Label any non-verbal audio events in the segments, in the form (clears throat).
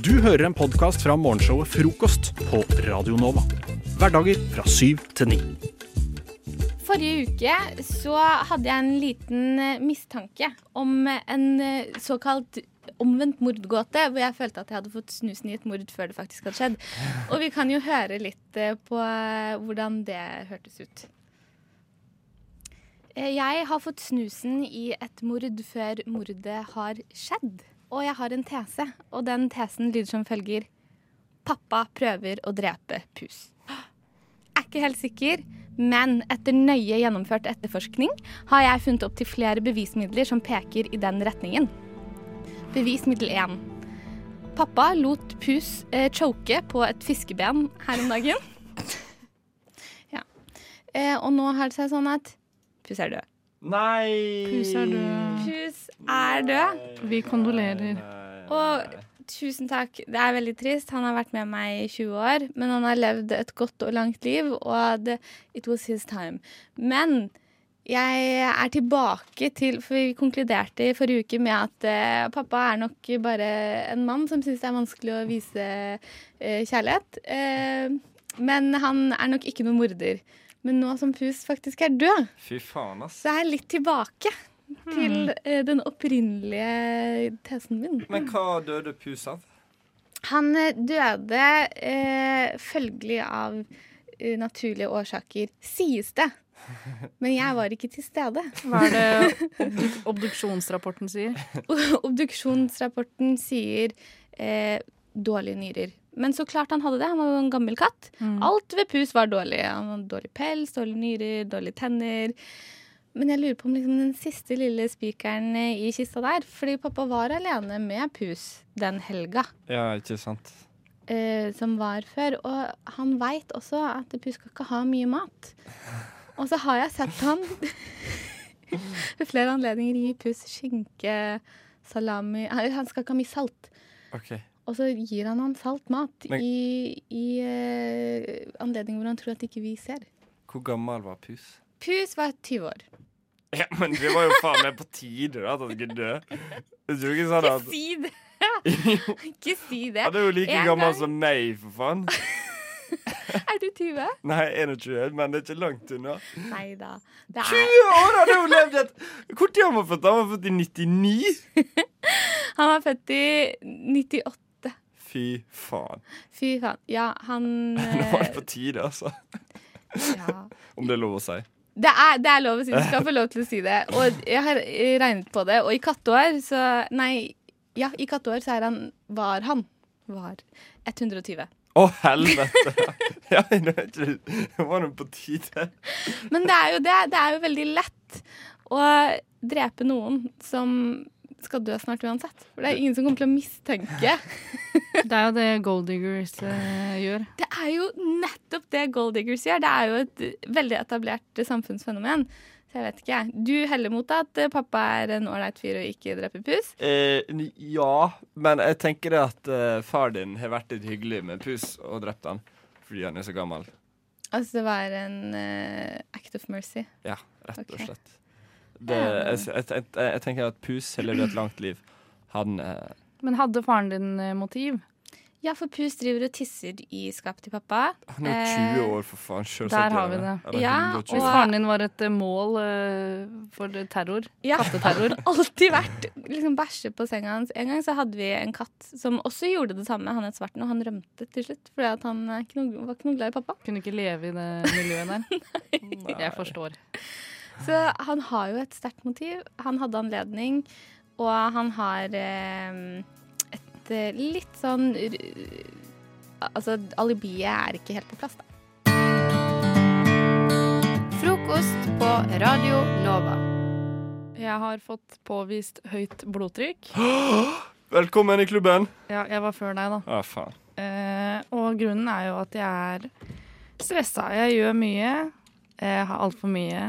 Du hører en podkast fra morgenshowet Frokost på Radio Nova. Hverdager fra syv til ni. Forrige uke så hadde jeg en liten eh, mistanke om en eh, såkalt omvendt mordgåte, hvor jeg følte at jeg hadde fått snusen i et mord før det faktisk hadde skjedd. Og vi kan jo høre litt eh, på hvordan det hørtes ut. Jeg har fått snusen i et mord før mordet har skjedd. Og jeg har en tese, og den tesen lyder som følger. Pappa prøver å drepe pus. (gasps) Er ikke helt sikker, men etter nøye gjennomført etterforskning har jeg funnet opp til flere bevismidler som peker i den retningen. Bevismiddel 1. Pappa lot pus eh, choke på et fiskeben her om dagen. (laughs) ja. Eh, og nå har det seg sånn at pus er død. Nei! Pus er død. Pus er død. Vi kondolerer. Og tusen takk. Det er veldig trist. Han har vært med meg i 20 år, men han har levd et godt og langt liv, og det, it was his time. Men jeg er tilbake til For vi konkluderte i forrige uke med at eh, pappa er nok bare en mann som syns det er vanskelig å vise eh, kjærlighet. Eh, men han er nok ikke noen morder. Men nå som Pus faktisk er død, Fy faen, ass. så er jeg litt tilbake til eh, den opprinnelige tesen min. Men hva døde Pus av? Han eh, døde eh, følgelig av eh, naturlige årsaker, sies det. Men jeg var ikke til stede. Hva er det (laughs) obduk obduksjonsrapporten sier? (laughs) Obduksjonsrapporten sier eh, dårlige nyrer. Men så klart han hadde det. Han var jo en gammel katt. Alt ved Pus var dårlig. Han hadde dårlig pels, dårlige nyrer, dårlige tenner. Men jeg lurer på om liksom den siste lille spikeren i kista der Fordi pappa var alene med Pus den helga. Ja, ikke sant. eh, som var før. Og han veit også at Pus skal ikke ha mye mat. Og så har jeg sett han (laughs) ved flere anledninger gi Pus skinke, salami Han skal ikke ha mye salt. OK. Og så gir han han salt mat Men- i, i uh, anledning hvor han tror at ikke vi ser. Hvor gammel var Pus? Pus var 20 år. Ja, men det var jo faen meg på tide da, at han skulle dø. Jeg tror ikke sånn Ikke at si det! ikke si det. (laughs) Han er jo like En gammel gang- som meg, for faen. (laughs) Er du 20? Nei, 21, men det er ikke langt unna. Nei da. Er... 20 er, år! har du jo levd et Når var han født? Han var født i 99. (laughs) han var født i 98. Fy faen. Fy faen. Ja, han (laughs) Nå var det eh, på tide, altså. ja. (laughs) Om det er lov å si. Det er, det er lov å si. Du skal (laughs) få lov til å si det. Og jeg har regnet på det, og i katteår så Nei, ja, i katteår så er han Var han var 120. Å, helvete! ja, nå er det var nå på tide. Men det er jo det. Det er jo veldig lett å drepe noen som skal dø snart uansett. For det er ingen som kommer til å mistenke. (laughs) Det er jo det golddiggers eh, gjør. Det er jo nettopp det golddiggers gjør. Det er jo et veldig etablert samfunnsfenomen. Så jeg vet ikke, jeg. Du heller mot at eh, pappa er en ålreit fyr og ikke dreper pus? Eh, ja, men jeg tenker det at eh, far din har vært litt hyggelig med Pus og drept han fordi han er så gammel. Altså det var en eh, act of mercy. Ja, rett og slett. Det, jeg, jeg, jeg, jeg tenker at Pus har levd et langt liv. Han eh, Men hadde faren din eh, motiv? Ja, for pus driver og tisser i skapet til pappa. Han er jo Eh, 20 år, for faen. Selv der har vi det. Ja, 120. Hvis Og- faren din var et eh, mål eh, for terror, Ja. katteterror (laughs) Alltid vært liksom bæsje på senga hans. En gang så hadde vi en katt som også gjorde det samme. Han het Svarten, og han rømte til slutt. Fordi at han var ikke noe glad i pappa. kunne ikke leve i det miljøet der. (laughs) Jeg forstår. Så han har jo et sterkt motiv. Han hadde anledning, og han har eh, et eh, litt sånn Altså, alibiet er ikke helt på plass, da. Frokost på Radio Nova. Jeg har fått påvist høyt blodtrykk. (gasps) Velkommen i klubben! Ja, jeg var før deg, da. Ja, faen. Eh, og grunnen er jo at jeg er stressa. Jeg gjør mye. Jeg har altfor mye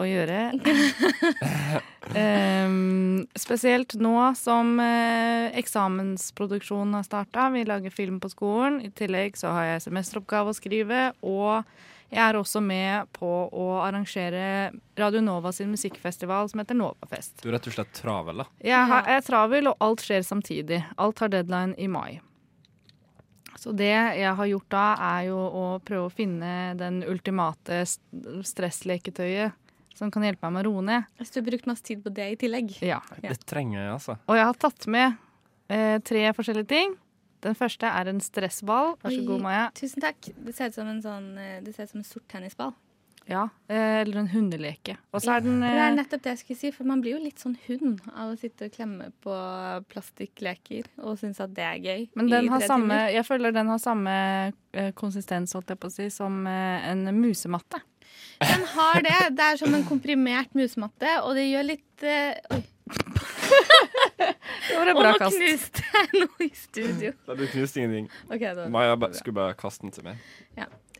å gjøre. um, (laughs) spesielt nå som uh, eksamensproduksjonen har starta. Vi lager film på skolen. I tillegg så har jeg semesteroppgave å skrive. Og jeg er også med på å arrangere Radio Nova sin musikkfestival som heter Novafest. Du er rett og slett travel, da. Jeg, har, jeg er travel, og alt skjer samtidig. Alt har deadline i mai. Så det jeg har gjort da, er jo å prøve å finne den ultimate st- stressleketøyet som kan hjelpe meg med å roe ned. Hvis du har brukt masse tid på det i tillegg. Ja. Det trenger jeg, altså. Og jeg har tatt med eh, tre forskjellige ting. Den første er en stressball. Vær så god, Maja. Tusen takk. Det ser ut som en sånn eh, Det ser ut som en sort tennisball. Ja, eh, Eller en hundeleke. Og så er den Det er eh, nettopp det jeg skulle si, for man blir jo litt sånn hund av å sitte og klemme på plastikkleker og synes at det er gøy. Men den har samme, timer. jeg føler den har samme konsistens holdt jeg på å si, som en musematte. Den har det. Det er som en komprimert musematte, og det gjør litt uh, Oi. Det var et Og nå knuste jeg noe i studio. Da Du knuste ingenting. Okay, det Maja ba- skulle bare kaste den til meg.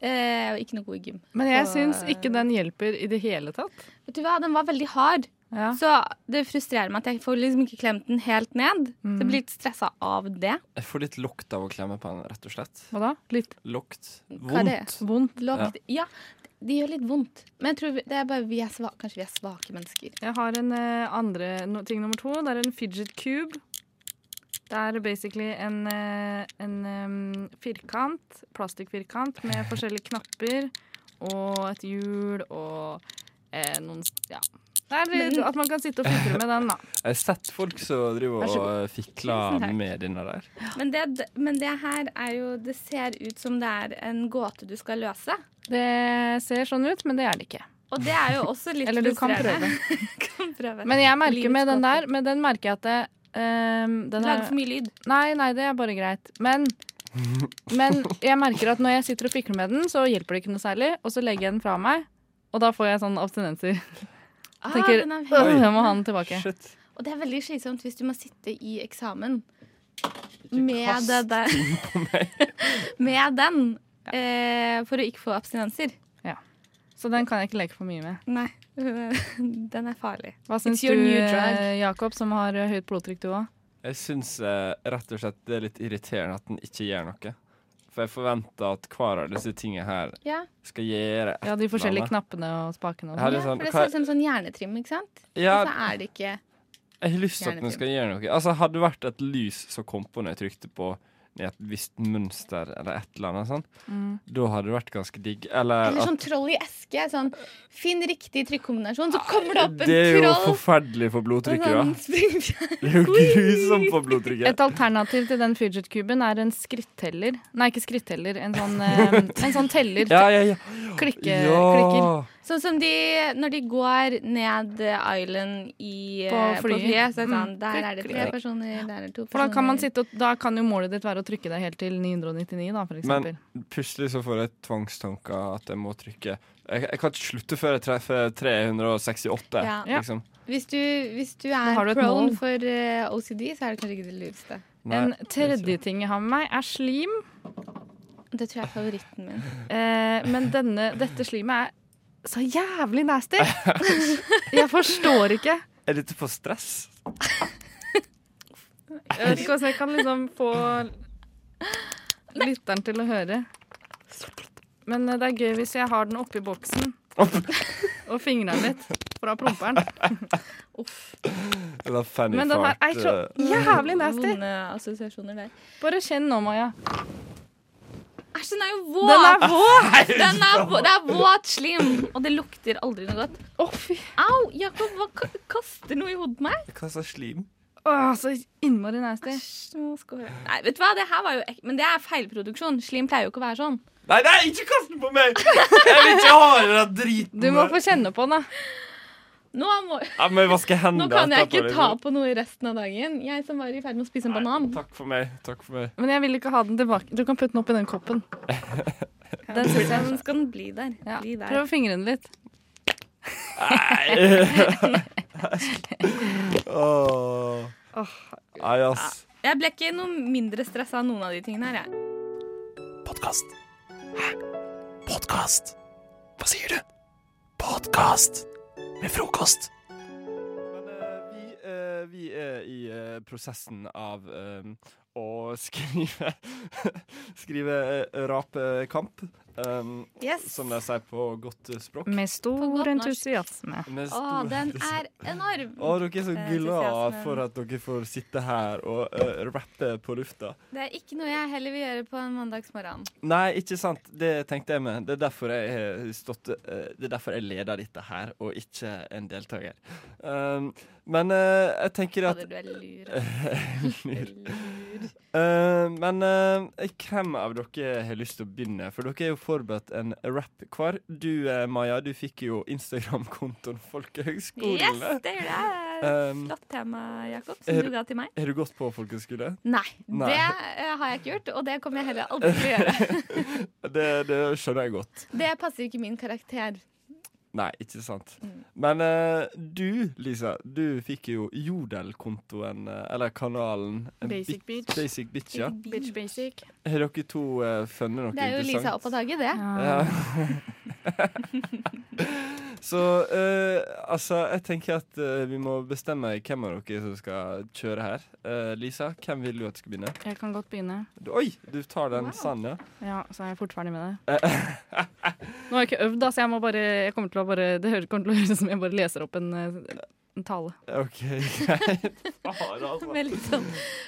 eh, ikke noe god i gym. Men jeg Og- syns ikke den hjelper i det hele tatt. Vet du hva, den var veldig hard, Ja. så det frustrerer meg at jeg får liksom ikke klemt den helt ned. Mm. Så jeg blir litt stressa av det. Jeg får litt lukt av å klemme på den, rett og slett. Hva da? Litt Lukt. Vondt. vondt. Ja. Ja. Det gjør litt vondt. Men jeg tror vi- det er bare vi er svake, kanskje vi er svake mennesker. Jeg har en eh, andre no, ting nummer to. Det er en fidget cube. Det er basically en, eh, en um, firkant, plastikkfirkant med forskjellige knapper og et hjul og eh, noen Ja. Det er litt, Men- at man kan sitte og fikle med den, da. (laughs) Jeg har sett folk som driver så og fikler med denne der. Men det, men det her er jo Det ser ut som det er en gåte du skal løse. Det ser sånn ut, men det er det ikke. Og det er jo også litt Eller du kan prøve. (laughs) kan prøve. Men jeg merker med den der, Men den merker jeg at det, um, den Lager er, for mye lyd. Nei, nei, det er bare greit. Men, men jeg merker at når jeg sitter og fikler med den, så hjelper det ikke noe særlig. Og så legger jeg den fra meg, og da får jeg sånn abstinenser. Ah, tenker, den er (laughs) Jeg må ha den tilbake. Shit. Og det er veldig slitsomt hvis du må sitte i eksamen med det der (laughs) Med den. Eh, for å ikke få abstinenser. Ja. Så den kan jeg ikke leke for mye med. Nei. (laughs) Den er farlig. Hva syns du, new drug. eh, Jakob, som har eh, høyt blodtrykk, du òg? Jeg syns eh, rett og slett det er litt irriterende at den ikke gjør noe. For jeg forventer at hver av disse tingene her Ja, skal gjøre et Ja, de forskjellige eller knappene og spakene og sånn. det ja for det ser ut som sånn hjernetrim, ikke sant? Ja, Og så er det ikke jeg har lyst til at den skal gjøre noe. Altså, Hadde det vært et lys som kom på når jeg trykte på i et visst mønster eller et eller annet sånn, Mm. da hadde det vært ganske digg. Eller, Eller at sånn troll i eske. Sånn, Finn riktig trykkombinasjon, så kommer det opp en troll! Det er jo troll. forferdelig for blodtrykket, sånn da. (laughs) Det er jo grusomt for blodtrykket. Et alternativ til den fidget-kuben er en skritteller. Nei, ikke skritteller. En sånn, eh, en sånn teller. Ja, ja, ja. Klikke, klikker. Sånn som de når de går ned Island i, På eh, på flyet. Så er det sånn, Mm. Der er det tre personer, der er det to For da personer. kan, man sitte og, da kan jo målet ditt være å trykke deg helt til 999, da, for eksempel. Plutselig så får jeg tvangstanker at jeg må trykke. Jeg, jeg kan ikke slutte før jeg treffer 368, Ja. liksom. Hvis du, hvis du er du prone mål. for eh, OCD, så er det kanskje ikke det lureste. En tredje ting jeg har med meg, er slim. Det tror jeg er favoritten min. (laughs) Eh, men denne, dette slimet er så jævlig nasty! (laughs) Jeg forstår ikke. Er dette for stress? (laughs) Jeg vet ikke hvordan jeg kan liksom få (laughs) lytteren til å høre. Men eh, det er gøy hvis jeg har den oppi boksen (laughs) og fingrer den litt fra promperen. (laughs) Eller fanny Men den her er så eh, jævlig nasty. Vonde assosiasjoner der. Bare kjenn nå, Maja. Æsj, den er jo våt! Den er våt! Den er våt. det er våt slim, og det lukter aldri noe godt. Å, fy. Au! Jakob, hva kaster noe i hodet på meg? Hva kaster slim? Åh, så innmari nasty. Nei, vet du hva, det her var jo ek Men det er feilproduksjon. Slim pleier jo ikke å være sånn. Nei, nei, ikke kast den på meg! Jeg vil ikke ha den driten. Du må få kjenne på den, da. Nå, må, ja, men hva skal hende nå kan jeg ikke ta liksom. på noe resten av dagen. Jeg som var i ferd med å spise en banan. Nei, takk for meg. Takk for meg. Men jeg vil ikke ha den tilbake. Du kan putte den oppi den koppen. (laughs) Den synes jeg Den skal den bli der. ja. Bli der. Prøv å fingre den litt. Nei. (laughs) Åh. Oh. Nei, ass. Jeg ble ikke noe mindre stressa av noen av de tingene her, jeg. Podkast. Hæ? Podkast? Hva sier du? Podkast med frokost. Men uh, vi, uh, vi er i uh, prosessen av å skrive (laughs) Skrive rapekamp, um, Yes. som de sier på godt eh, språk. Med stor godt entusiasme. Med Å, stor den er enorm. Å, dere er så Eh, glad for at dere får sitte her og uh, rappe på lufta. Det er ikke noe jeg heller vil gjøre på en mandagsmorgen. Nei, ikke sant. Det tenkte jeg med. Det er derfor jeg har stått uh, Det er derfor jeg leder dette her, og ikke en deltaker. Um, men uh, jeg tenker at Fader, du er lur. (laughs) Lur. Eh, men uh, hvem av dere har lyst til å begynne? For dere er jo forberedt en rap hver. Du uh, Maja, du fikk jo Instagram-kontoen Yes, det gjorde jeg. Flott tema, Jakob, er- som du ga til meg. Har du gått på folkehøgskole? Nei, Nei. det har jeg ikke gjort, og det kommer jeg heller aldri til å gjøre. (laughs) Det, det skjønner jeg godt. Det passer ikke min karakter. Nei, ikke sant. Mm. Men uh, du, Lisa, du fikk jo Jodel-kontoen, eh, eller kanalen Basic Bit- Bitch. Basic Bitch, ja. Bitch basic. Har dere to uh, funnet noe Det er jo Lisa interessant? opp av taket, det. Ja. Ja. (laughs) Så uh, altså, jeg tenker at vi må bestemme hvem av dere som skal kjøre her. Eh, Lisa, hvem vil du at skal begynne? Jeg kan godt begynne. Du, oi, du tar den Wow. sann, ja? Ja, så er jeg fort ferdig med det. (laughs) Nå har jeg ikke øvd, da, så jeg må bare jeg kommer til å bare, Det kommer til å høres ut som jeg bare leser opp en, eh, en tale. OK, (laughs) greit. Altså. Med litt sånn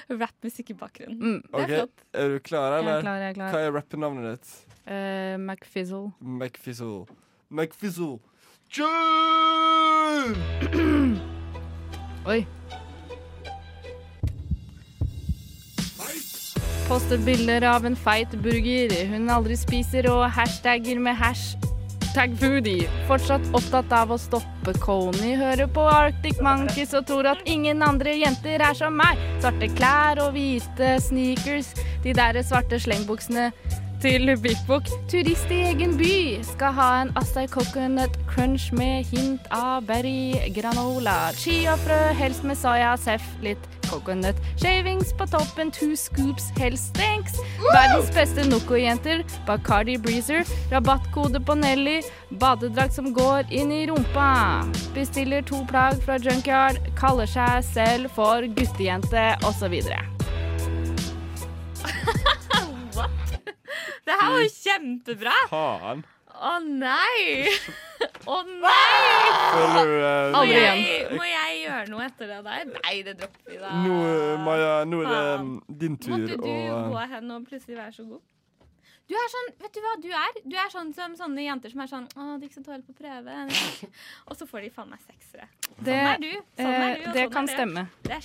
rappmusikk i bakgrunnen. Mm. Det er flott. Er du klar, Jeg er eller? klar, jeg er Hva er rappenavnet ditt? Uh, McFizzle. McFizzle. McFizzle. (clears throat) Kjør! Oi. Poster bilder av en feit burger hun aldri spiser, og hashtagger med hashtag foodie. Fortsatt opptatt av å stoppe Kony, Hører på Arctic Monkeys og tror at ingen andre jenter er som meg. Svarte klær og hvite sneakers. De der svarte slengbuksene til Big Book. Turist i egen by skal ha en Astai coconut crunch med hint av berry granola. Chiafrø, helst med soya, seff, litt coconut. Shavings på toppen, two scoops, helst stanks. Verdens beste Noco-jenter, Bacardi Breezer. Rabattkode på Nelly. Badedrakt som går inn i rumpa. Bestiller to plagg fra Junkyard. Kaller seg selv for guttejente, osv. (laughs) Det her var jo kjempebra! Faen. Å nei! (laughs) Å nei! Føler du eh, jeg, må jeg gjøre noe etter det der? Nei, det dropper vi da. Nå, eh, Maja, nå er det Faen. mm, din tur. Måtte du og, gå hen og plutselig være så god? Du er sånn, vet du hva du er? Du er sånn som sånne jenter som er sånn Å, det gikk så dårlig på prøve. (laughs) Og så får de faen meg seksere. Sånn er du. Sånn er eh, du, og det sånn kan er det. stemme. Det er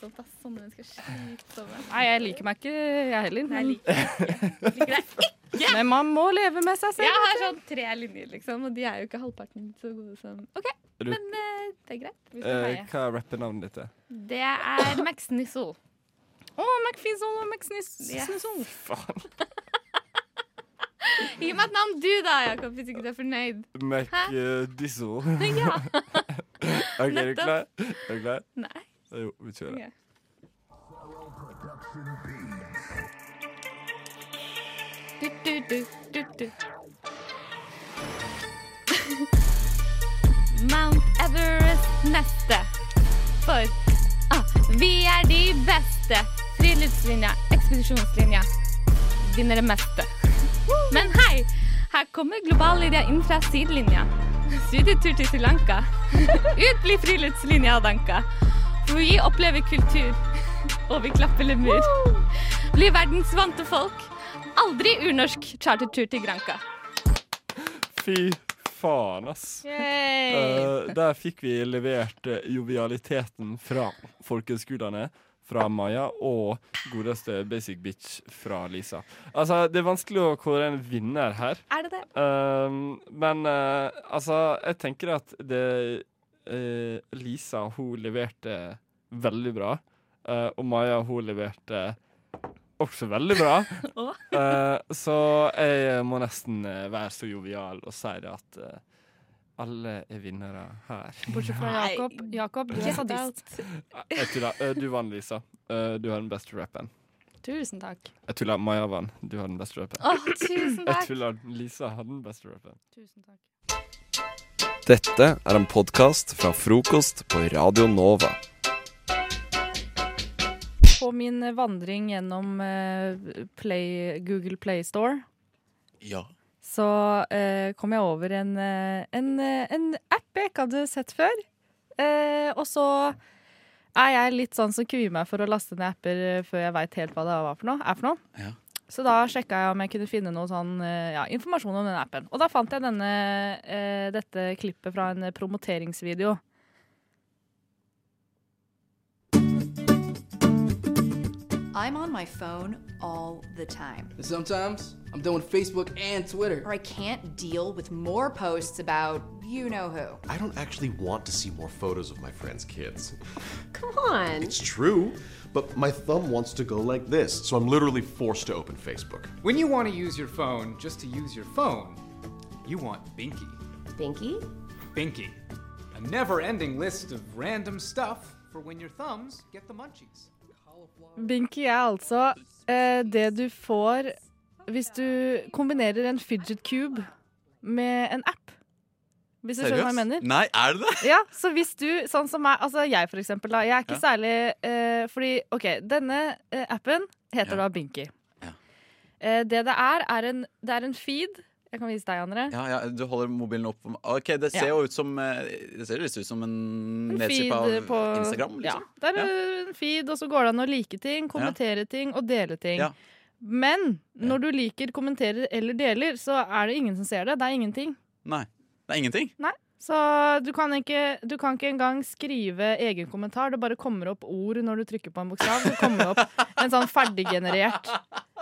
slitsomt, ass. Sånne mennesker er slitsomme. Nei, jeg liker meg ikke, jeg heller. Nei, jeg Men, liker ikke. Liker det ikke. men man må leve med seg selv. Jeg har sånn tre linjer, liksom, og de er jo ikke halvparten så gode som OK, du- men eh, det er greit. Vi eh, heie. hva er rappenavnet ditt? er? Det er Max Nissel. Å, McFizzle og McSnizzle. Yes. Faen. Gi meg et navn, du, da, Jakob, hvis ikke du er fornøyd. McDizzle. Ja. (laughs) OK, er du Nettopp. klar? Er du klar? Nei. Jo, vi kjører. Okay. Du, du, du, du, du. (laughs) Mount Everest neste. For ah, vi er de beste. Friluftslinja, ekspedisjonslinja. Vinner det meste. Men hei, her kommer globallinja inn fra sidelinja. (laughs) Studietur til Sri Lanka. (laughs) Ut blir friluftslinja og danka. Vi opplever kultur, og vi klapper lemur. Blir verdensvante folk. Aldri urnorsk chartertur til Granca. Fy faen, ass. Eh, der fikk vi levert eh, jovialiteten fra folkehøgskolene. Fra Maja og godeste Basic Bitch fra Lisa. Altså, Det er vanskelig å kåre en vinner her. Er det det? Um, men uh, altså, jeg tenker at det eh, Lisa, hun leverte veldig bra. Uh, og Maja, hun leverte også veldig bra. (laughs) Eh, så jeg må nesten være så jovial og si det at alle er vinnere her. Bortsett fra Jakob. Jakob, du er sadist. Jeg tuller. Du vant, Lisa. Eh, du har den beste rappen. Tusen takk. Jeg tuller. Maja vant. Du har den beste rappen. Oh, tusen Jeg takk. tuller. Lisa har den beste rappen. Tusen takk. Dette er en podkast fra frokost på Radio Nova. på min vandring gjennom eh, Play, Google Play Store Ja. så eh, kom jeg over en, eh, en, eh, en app jeg ikke hadde sett før. Eh, og så er jeg litt sånn som kvier meg for å laste ned apper før jeg veit helt hva det var for noe, er for noe. Ja. Så da sjekka jeg om jeg kunne finne noe sånn, eh, ja, informasjon om den appen. Og da fant jeg denne, eh, dette klippet fra en promoteringsvideo. I'm on my phone all the time. Sometimes I'm doing Facebook and Twitter. Or I can't deal with more posts about you know who. I don't actually want to see more photos of my friends' kids. Come on. It's true, but my thumb wants to go like this, so I'm literally forced to open Facebook. When you want to use your phone just to use your phone, you want Binky. Binky? Binky. A never ending list of random stuff for when your thumbs get the munchies. Binky er altså eh, det du får hvis du kombinerer en fidget cube med en app. Hvis du skjønner hva jeg mener? Nei, er det det? Ja, så hvis du, sånn som meg, altså jeg for eksempel, da, jeg er ikke Ja. særlig eh, Fordi, OK, denne eh, appen heter Ja. da Binky. Ja. Eh, det det er, er en, det er en feed. Jeg kan vise deg, André. Ja, ja, Du holder mobilen opp OK, det ser Ja. jo ut som eh, Det ser litt ut som en, En nedslipp av på Instagram. Ja, Liksom. det er en feed, og så går det an å like ting, kommentere ting og dele ting. Ja. Men når du liker, kommenterer eller deler, så er det ingen som ser det. Det er ingenting. Nei. Det er ingenting. Nei. Så du kan, ikke, du kan ikke engang skrive egen kommentar. Det bare kommer opp ord når du trykker på en bokstav. Det kommer opp en sånn ferdiggenerert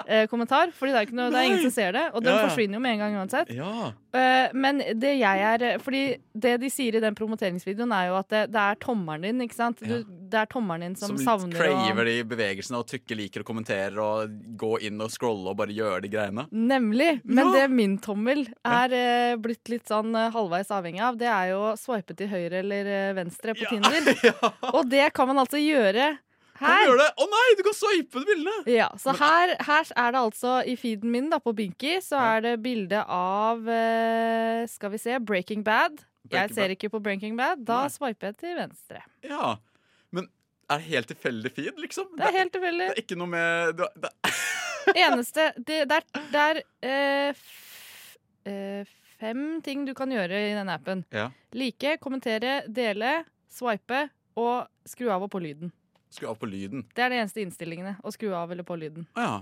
eh, kommentar. Fordi det er, ikke noe, det er ingen som ser det, og den Ja, forsvinner jo med en gang uansett. Ja. Eh, men det jeg er Fordi det de sier i den promoteringsvideoen, er jo at det, det er tommelen din, ikke sant? Du, det er tommelen din som, Som savner Som craver de bevegelsene og trykker, liker og kommenterer og gå inn og scrolle og bare gjøre de greiene. Nemlig. Men det min tommel er eh, blitt litt sånn eh, halvveis avhengig av, det er jo å swipe til høyre eller eh, venstre på Tinder. (laughs) Og det kan man altså gjøre Kan du gjøre det? Å nei, du kan de bildene! Ja, så her, her er det altså i feeden min da på Binky, så er det bilde av eh, Skal vi se Breaking Bad. Jeg ser Bad. ikke på Breaking Bad. Da swiper jeg til venstre. Ja. Men er det helt tilfeldig feed, liksom? Det er helt tilfeldig. Det er ikke noe med det, det, (laughs) Eneste Det, det er, er øh, eh, fem ting du kan gjøre i denne appen. Ja. Like, kommentere, dele, swipe og skru av og på lyden. Skru av på lyden. Det er de eneste innstillingene. Å skru av eller på lyden. Ah, ja.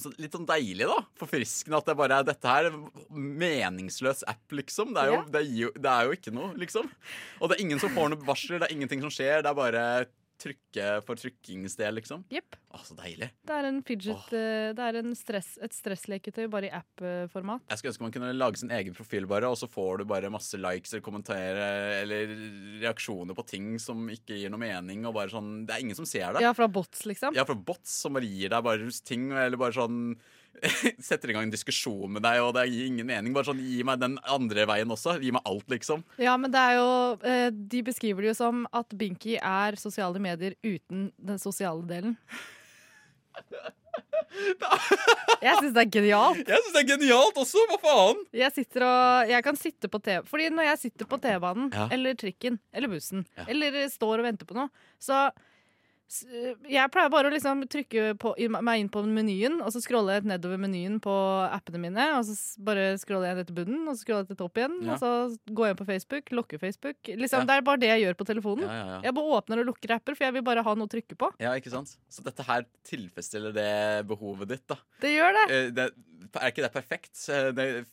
Så litt sånn deilig, da. Forfriskende at det bare er dette her. Meningsløs app, liksom. Det er, jo, Ja. det, er jo, det er jo ikke noe, liksom. Og det er ingen som får noe varsler, det er ingenting som skjer. Det er bare trykke for trykkingsdel, liksom. Jepp. Å, så deilig. Det er, en fidget, eh, det er en stress, et stressleketøy bare i app-format. Jeg skulle ønske man kunne lage sin egen profil, bare, og så får du bare masse likes eller kommentere eller reaksjoner på ting som ikke gir noe mening. Og bare sånn, Det er ingen som ser det. Ja, fra bots, liksom. Ja, fra bots som bare gir deg bare ting, eller bare sånn (laughs) Setter i gang en diskusjon med deg, og det gir ingen mening. Bare sånn, Gi meg den andre veien også. Gi meg alt, liksom. Ja, men det er jo eh, De beskriver det jo som at Binky er sosiale medier uten den sosiale delen. (laughs) Jeg syns det er genialt. Jeg syns det er genialt også! Hva faen? Jeg sitter og Jeg kan sitte på TV Fordi når jeg sitter på T-banen Ja. eller trikken eller bussen Ja. eller står og venter på noe, så jeg pleier bare å liksom trykke på, meg inn på menyen, og så scroller jeg nedover menyen på appene mine. Og så bare scroller jeg ned til bunnen, og så scroller jeg til topp igjen. Ja. Og så går jeg inn på Facebook, lukker Facebook. Liksom, Ja. Det er bare det jeg gjør på telefonen. Ja. Jeg bare åpner og lukker apper, for jeg vil bare ha noe å trykke på. ja, ikke sant? Så dette her tilfredsstiller det behovet ditt, da. Det gjør det. Eh, det er ikke det perfekt? Eh, Det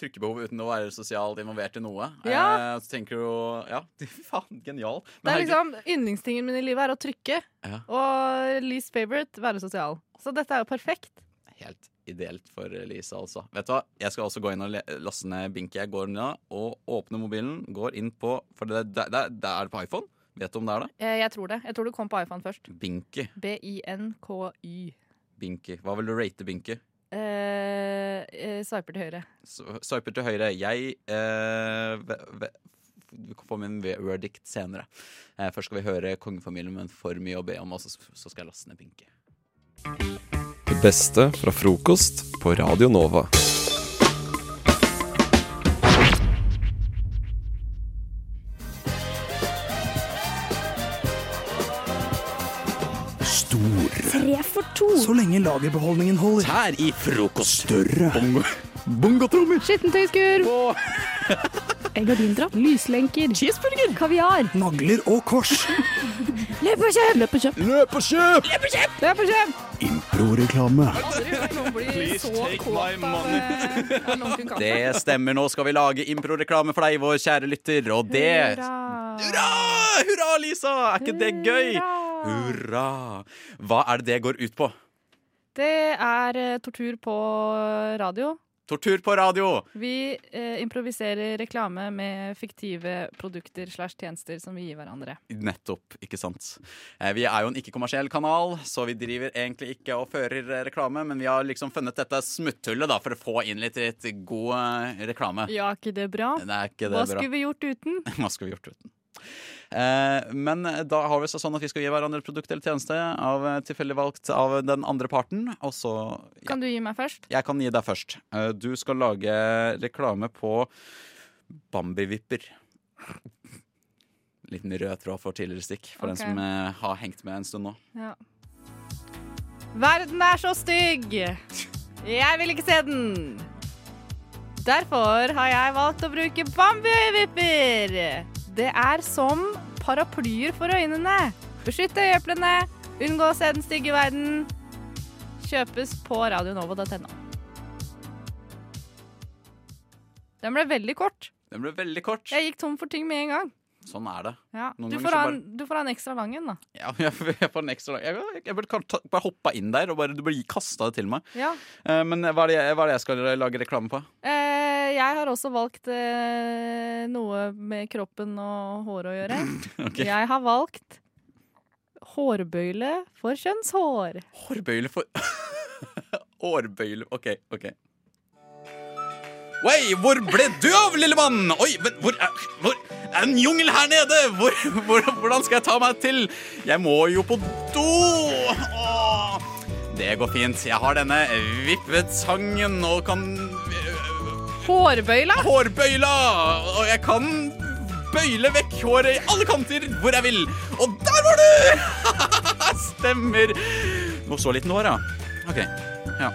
Trykkebehov uten å være sosialt involvert i noe. Ja. Eh, Så tenker du Ja, (laughs) faen, genial. Det er liksom Yndlingstingen min i livet er å trykke. Ja. Og least favorite være sosial. Så dette er jo perfekt. Helt ideelt for Lisa, altså. Vet du hva? Jeg skal også gå inn og laste ned Binky. Jeg går ned og åpner mobilen. Går inn på For det, det, det, det er det på iPhone. Vet du om det er det? Eh, Jeg tror det. Jeg tror det kom på iPhone først. Binky. B-I-N-K-Y. Binky. Hva vil du rate Binky? Eh, eh, Swiper til høyre. Sveiper til høyre. Jeg eh, ve, ve, Du kan få min verdict senere. Eh, først skal vi høre Kongefamilien, men for mye å be om, og så, så skal jeg laste ned Pinky. Det beste fra frokost på Radio Nova. Stor to. Så lenge lagerbeholdningen holder. Tær i frokost. Større. Bongotrommer. Skittentøyskur. Egg og dindrapp. Lyslenker. Cheeseburger. Kaviar. Nagler og kors. (laughs) Løp og kjøp! Løp og kjøp! Løp og kjøp! Løp og kjøp! Løp og kjøp! Improreklame. Please take my money. Det stemmer. Nå skal vi lage improreklame for deg, vår kjære lytter, og det Hurra! Hurra, Lisa! Er ikke det gøy? Hurra! Hva er det det går ut på? Det er eh, tortur på radio. Tortur på radio! Vi eh, improviserer reklame med fiktive produkter slash tjenester som vi gir hverandre. Nettopp, ikke sant. Eh, Vi er jo en ikke-kommersiell kanal, så vi driver egentlig ikke og fører eh, reklame, men vi har liksom funnet dette smutthullet da, for å få inn litt, litt god eh, reklame. Ja, ikke det bra? Det er ikke det Hva bra. skulle vi gjort uten? (laughs) Hva skulle vi gjort uten? Eh, men da har vi så sånn at vi skal gi hverandre et produkt eller tjeneste av eh, tilfeldig valgt av den andre parten. Og så Kan du gi meg først? Jeg kan gi deg først. Eh, du skal lage reklame på Bambi-vipper. Liten rød tråd for tidligere stikk, for okay. den som eh, har hengt med en stund nå. Ja. Verden er så stygg! Jeg vil ikke se den! Derfor har jeg valgt å bruke Bambi-vipper. Det er som paraplyer for øynene. Beskytt øyeeplene, unngå å se den stygge verden. Kjøpes på radionova.no. Den ble veldig kort. Den ble veldig kort. Jeg gikk tom for ting med en gang. Sånn er det. Ja. Du, får så bare- en, du får en ekstra lang en, da. Ja, (laughs) jeg, jeg får en ekstra Jeg, jeg burde bare hoppa inn der, og bare, du burde kasta det til meg. Ja. Uh, men hva er, det, hva er det jeg skal lage reklame på? Uh, jeg har også valgt uh, noe med kroppen og håret å gjøre. (laughs) okay. Jeg har valgt hårbøyle for kjønnshår. Hårbøyle for (laughs) Hårbøyle OK, OK. Oi, hvor ble du av, lille mann? Oi, men hvor er, hvor en jungel her nede? Hvor, hvor, hvordan skal jeg ta meg til? Jeg må jo på do! Åh, det går fint. Jeg har denne vippetangen og kan Hårbøyla? Hårbøyla! Og jeg kan bøyle vekk håret i alle kanter hvor jeg vil. Og der var du! (laughs) Stemmer. Må så liten hår, ja. OK. Ja.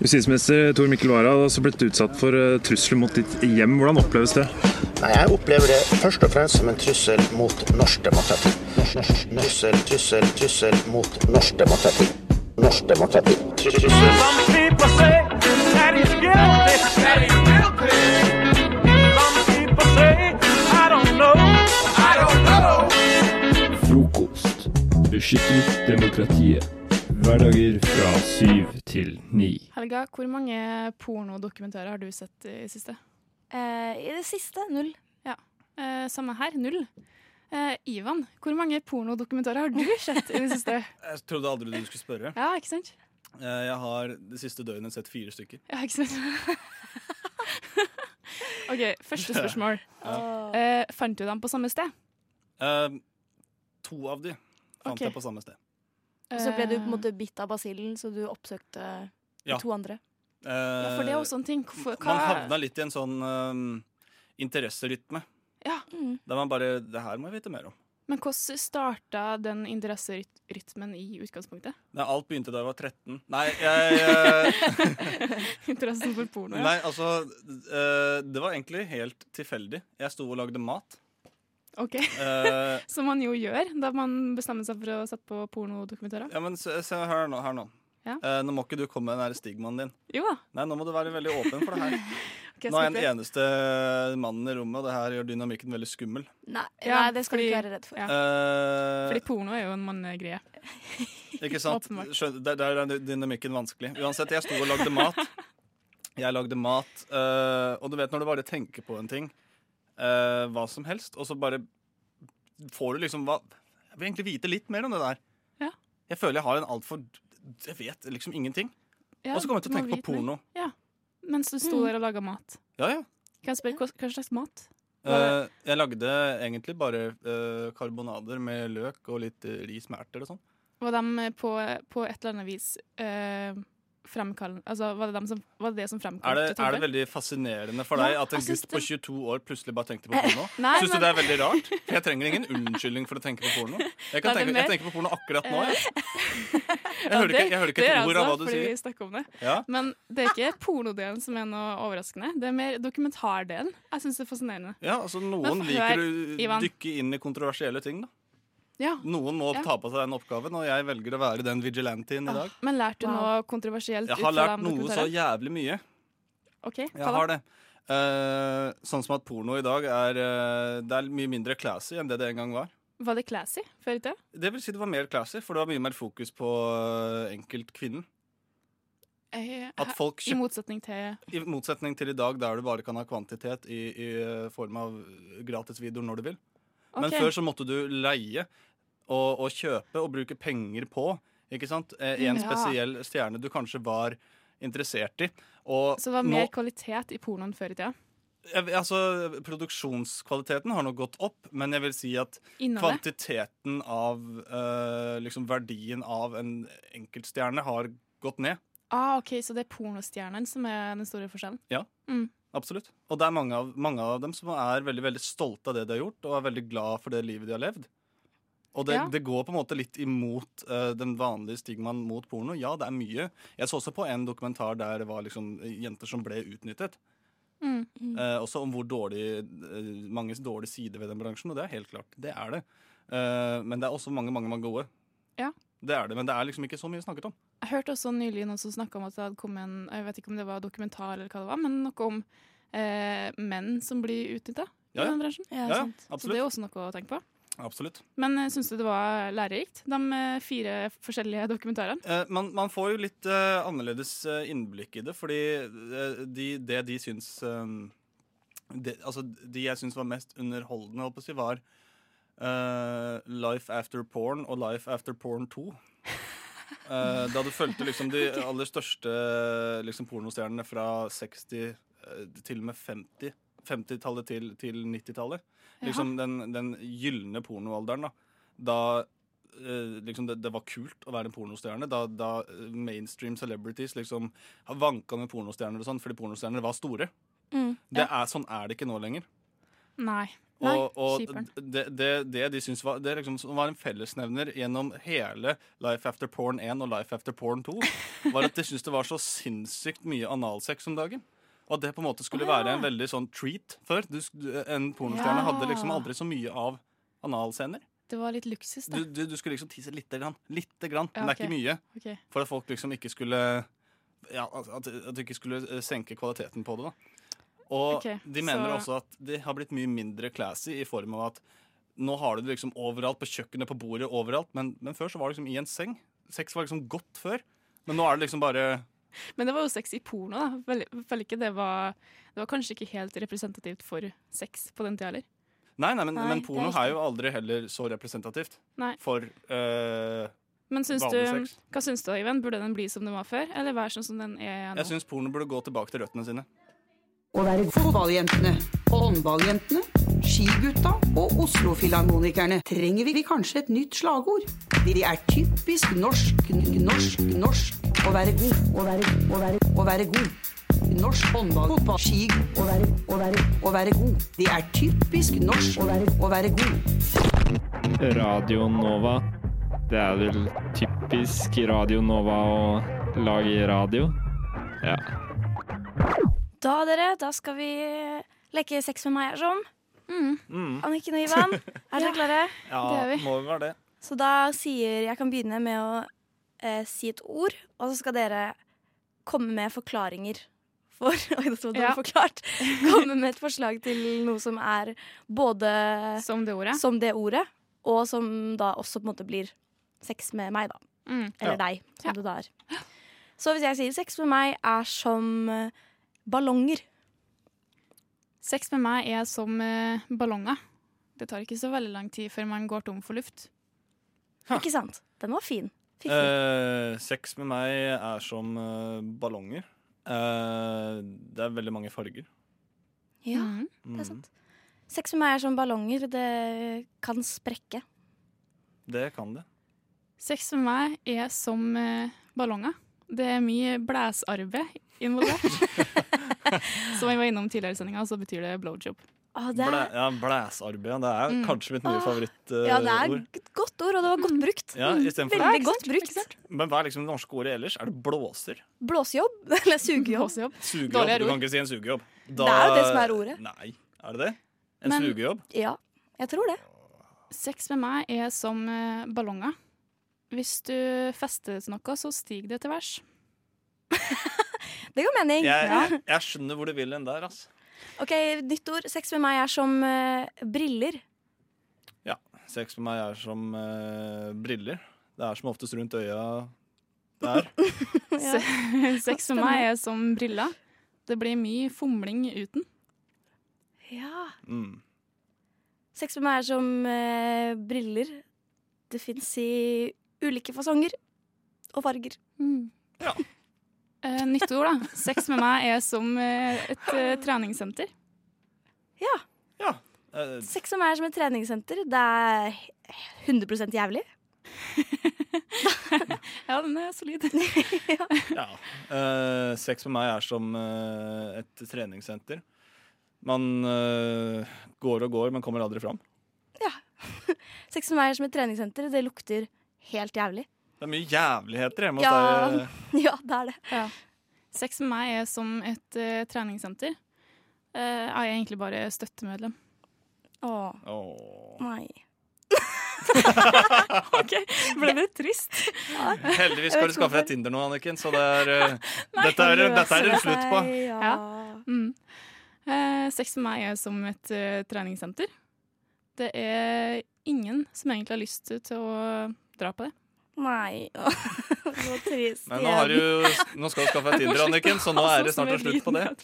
Justisminister Tor Mikkel Wara har også blitt utsatt for eh, trusler mot ditt hjem. Hvordan oppleves det? Nei, Jeg opplever det først og fremst som en trussel mot norsk demokrati. Trussel, trussel, trussel mot norsk demokrati. Norsk demokrati. Trussel. Frokost. Beskytter demokratiet. Hverdager fra syv til ni. Helga, hvor mange pornodokumentarer har du sett i det siste? I det siste null. Ja. Eh, samme her, null. Eh, Ivan, hvor mange pornodokumentarer har du (laughs) sett i det siste? Jeg trodde aldri du skulle spørre. Ja, ikke sant? Eh, Jeg har det siste døgnet sett fire stykker. Ja, ikke sant? (laughs) OK, første (laughs) spørsmål. Ja. Eh, fant du dem på samme sted? Eh, to av de fant okay. jeg på samme sted. Og så ble du på en måte bitt av basillen, så du oppsøkte Ja. to andre. Ja, for det er også en ting. Hvorfor- Man havna litt i en sånn uh, interesserytme. Ja. Der man bare Det her må jeg vite mer om. Men hvordan starta den interesserytmen i utgangspunktet? Nei, alt begynte da jeg var 13. Nei, jeg (laughs) eh, Interessen for porno, ja. Nei, altså uh, Det var egentlig helt tilfeldig. Jeg sto og lagde mat. OK. uh, (laughs) Som man jo gjør da man bestemmer seg for å sette på pornodokumentarer. ja, men se, se her nå. Her nå. Ja. Uh, nå må ikke du komme med den der stigmaen din. Jo da. Nei, nå må du være veldig åpen for det her. (laughs) okay, nå er jeg den eneste mannen i rommet, og det her gjør dynamikken veldig skummel. Nei, Ja, nei, det skal du ikke være redd for. Ja. Uh, Fordi porno er jo en mannegreie. (laughs) Ikke sant? Skjøn- Der, der er dynamikken vanskelig. Uansett, jeg sto og lagde mat. Jeg lagde mat, uh, og du vet når du bare tenker på en ting, eh, hva som helst, og så bare får du liksom hva Jeg vil egentlig vite litt mer om det der. Ja. Jeg føler jeg har en altfor Jeg vet liksom ingenting. Ja, og så kommer jeg til å tenke på porno. Ja. Mens du sto Mm. der og laga mat. Ja, ja. Kan jeg spørre hva, hva slags mat? Uh, Eh, jeg lagde egentlig bare uh, karbonader med løk og litt ris med erter og sånn. Var de på, på et eller annet vis eh, fremkall... Altså, var det, som, var det det som Er det, er det veldig fascinerende for Ja, deg at en gutt på 22 år plutselig bare tenkte på porno? (laughs) Nei, Syns du det er veldig rart? For jeg trenger ingen unnskyldning for å tenke på porno. Jeg, kan Nei, tenke, jeg tenker på porno akkurat nå. Jeg, (laughs) jeg, Ja, hører, ikke, jeg hører ikke et ord av hva du sier. Vi snakker om det. Ja. Men det er ikke pornodelen som er noe overraskende. Det er mer dokumentardelen. Jeg syns det er fascinerende. Ja, altså Noen Men liker å dykke inn i kontroversielle ting. da Ja. Noen må Ja. ta på seg den oppgaven, og jeg velger å være den vigilantien i dag. Men lærte du noe kontroversielt Jeg har lært noe så jævlig mye. OK, Jeg hva har det. Uh, sånn som at porno i dag er, uh, det er mye mindre classy enn det det en gang var. Var det classy før i tida? Det vil si det var mer classy, for det var mye mer fokus på uh, enkeltkvinnen. Jeg- I motsetning til I motsetning til i dag, der du bare kan ha kvantitet i, i form av gratis videoer når du vil. Men Ok. før så måtte du leie og, og kjøpe og bruke penger på ikke sant? Eh, En Ja. spesiell stjerne du kanskje var interessert i. Og Så det var nå- mer kvalitet i pornoen før i tida? Jeg- Altså, Produksjonskvaliteten har nok gått opp, men jeg vil si at Innholdet? kvantiteten av eh, liksom verdien av en enkeltstjerne har gått ned. Ah, ok, Så det er pornostjernen som er den store forskjellen? Ja, Mm. Absolutt. Og det er mange av, mange av dem som er veldig, veldig stolte av det de har gjort, og er veldig glad for det livet de har levd. Og det, Ja. det går på en måte litt imot uh, den vanlige stigmaen mot porno. Ja, det er mye. Jeg så også på en dokumentar der det var liksom jenter som ble utnyttet. Mm. Uh, også om hvor dårlig, uh, manges dårlige sider ved den bransjen, og det er helt klart. Det er det. Eh, men det er også mange, mange, mange gode. Ja. Det er det, men det er liksom ikke så mye snakket om. Jeg hørte også nylig noen som snakka om at det hadde kommet en Jeg vet ikke om det var dokumentar eller hva det var, men noe om eh, menn som blir utnytta Ja, i ja. den bransjen. Ja, ja, Så det er også noe å tenke på. Absolutt. Men uh, syns du det var lærerikt, de eh, fire forskjellige dokumentarene? Eh, man, man får jo litt eh, annerledes eh, innblikk i det, fordi eh, de, det de syns eh, det, Altså, de jeg syns var mest underholdende, holdt på å si, var eh, Life After Porn og Life After Porn 2. Uh, da du fulgte liksom de aller største liksom, pornostjernene fra 60 uh, til og med 50 50-tallet til, til 90-tallet. Liksom den, den gylne pornoalderen. Da, da eh, liksom det, det var kult å være en pornostjerne. Da, da eh, mainstream celebrities liksom vanka med pornostjerner og sånn fordi pornostjerner var store. Mm, Det er, sånn er det ikke nå lenger. Nei. Nei, Og, og det, det, det de syns var, det liksom var en fellesnevner gjennom hele Life After Porn 1 og Life After Porn 2, var at de syntes det var så sinnssykt mye analsex om dagen. Og at det på en måte skulle ja. være en veldig sånn treat før. Du, en pornostjerne Ja. hadde liksom aldri så mye av analscener. Det var litt luksus, da. du, du skulle liksom tise lite grann. Lite grann, Ja, men det er ikke mye. Okay. For at folk liksom ikke skulle Ja, at, at du ikke skulle eh, senke kvaliteten på det, da. Og okay, de mener så- også at de har blitt mye mindre classy i form av at nå har du det liksom overalt, på kjøkkenet, på bordet, overalt. Men, men før så var det liksom i en seng. Sex var liksom godt før. Men nå er det liksom bare Men det var jo sex i porno, da. Vel- ikke det var Det var kanskje ikke helt representativt for sex på den tida heller. Nei, nei, men, Nei, men porno er er jo aldri heller så representativt Nei. for øh, Men syns du, sex. hva syns du, Iven? Burde den bli som den var før, eller være sånn som den er nå? Jeg syns porno burde gå tilbake til røttene sine. Å være fotballjentene, håndballjentene, skigutta og Oslo-filharmonikerne trenger vi kanskje et nytt slagord. De er typisk norsk, norsk, norsk å være god, å være, å være, å være god. Norsk håndball, fotball, ski, å være, å være, å være god. Det er typisk norsk å være, å være god. Radio Nova. Det er vel typisk Radio Nova å lage radio. Ja. Da, dere, da skal vi leke sex med meg her sånn. Mm. Anniken og Ivan, er dere (laughs) klare? Ja, Det er vi. må vi være det. Så da sier Jeg kan begynne med å eh, si et ord, og så skal dere komme med forklaringer. For, (laughs) oi, det var Ja. forklart. (laughs) Komme med et forslag til noe som er både Som det ordet. som det ordet, og som da også på en måte blir sex med meg, da. Mm. Eller Ja. deg, som det da er. Så hvis jeg sier sex med meg er som eh, ballonger. Sex med meg er som eh, ballonger. Det tar ikke så veldig lang tid før man går tom for luft. Ikke sant? Den var fin. Fiffig. Eh, sex med meg er som eh, ballonger. Eh, det er veldig mange farger. ja, Mm. det er sant. Sex med meg er som ballonger. Det kan sprekke. Det kan det. Sex med meg er som eh, ballonger. Det er mye blæsarbeid involvert. (laughs) Som vi var innom tidligere i sendinga, så betyr det blowjob. Ah, det Blæ, er, ja, Blæsarbeid. Det er Mm. kanskje mitt nye ah, favorittord. ja, det er et godt ord, og det var godt brukt. Ja, Mm, Veldig godt brukt. Men hva er liksom det norske ordet ellers? Er det blåser? Blåsejobb (laughs) eller sugejobb. Sugejobb? Dårligere Du kan ikke si en sugejobb. Det er jo det som er ordet. Nei, er det det? En Men- sugejobb? Ja, jeg tror det. Sex med meg er som eh, ballonger. Hvis du fester til noe, så stiger det til værs. Det ga mening. Jeg, jeg skjønner hvor du vil hen der, altså. Ok, Nytt ord. Sex med meg er som uh, briller. Ja. Sex med meg er som uh, briller. Det er som oftest rundt øya der. (laughs) ja. Sex med meg er som briller. Det blir mye fomling uten. Ja. Mm. Sex med meg er som uh, briller. Det fins i ulike fasonger og farger. (laughs) Eh, nytt ord, da. Sex med meg er som eh, et uh, treningssenter. Ja. Eh, Sex med meg er som et treningssenter. Det er 100% jævlig. (laughs) ja, den er solid. (laughs) ja. Eh, sex med meg er som et treningssenter. Man går og går, men kommer aldri fram. Ja. Sex med meg er som et treningssenter. Det lukter helt jævlig. Det er mye jævligheter hjemme hos Ja, deg. (laughs) ja det er det. Ja. Sex med meg er som et uh, treningssenter. Uh, jeg er egentlig bare støttemedlem. Åh. Oh. Nei. (laughs) OK, ble det trist? Heldigvis skal du skaffe deg Tinder nå, Anniken, så det er, eh, (laughs) Nei. dette, er, dette er det slutt på. Ja. Mm. Eh, sex med meg er som et treningssenter. Det er ingen som egentlig har lyst til å dra på det. Nei. (laughs) Så trist. Men nå, har du, nå skal du skaffe deg Tinder, Anniken, så nå er det snart slutt på det. (laughs)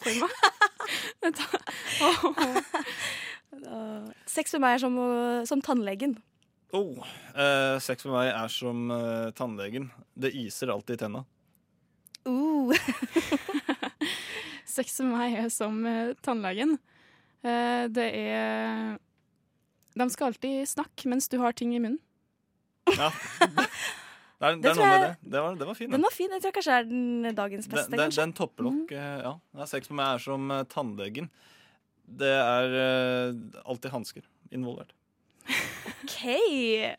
Sex med meg er som, som tannlegen. Oh, eh, sex med meg er som eh, tannlegen. Det iser alltid i tenna. Uh. (laughs) Sex med meg er som eh, tannlegen. Eh, det er De skal alltid snakke mens du har ting i munnen. Ja. Det er, (laughs) det Det er jeg- det. Det var, det var fin. Den var fin. Jeg tror kanskje er den dagens beste. den, den topper nok Mm. Ja. ja. Sex med meg er som eh, tannlegen. Det er uh, alltid hansker involvert. (laughs) OK.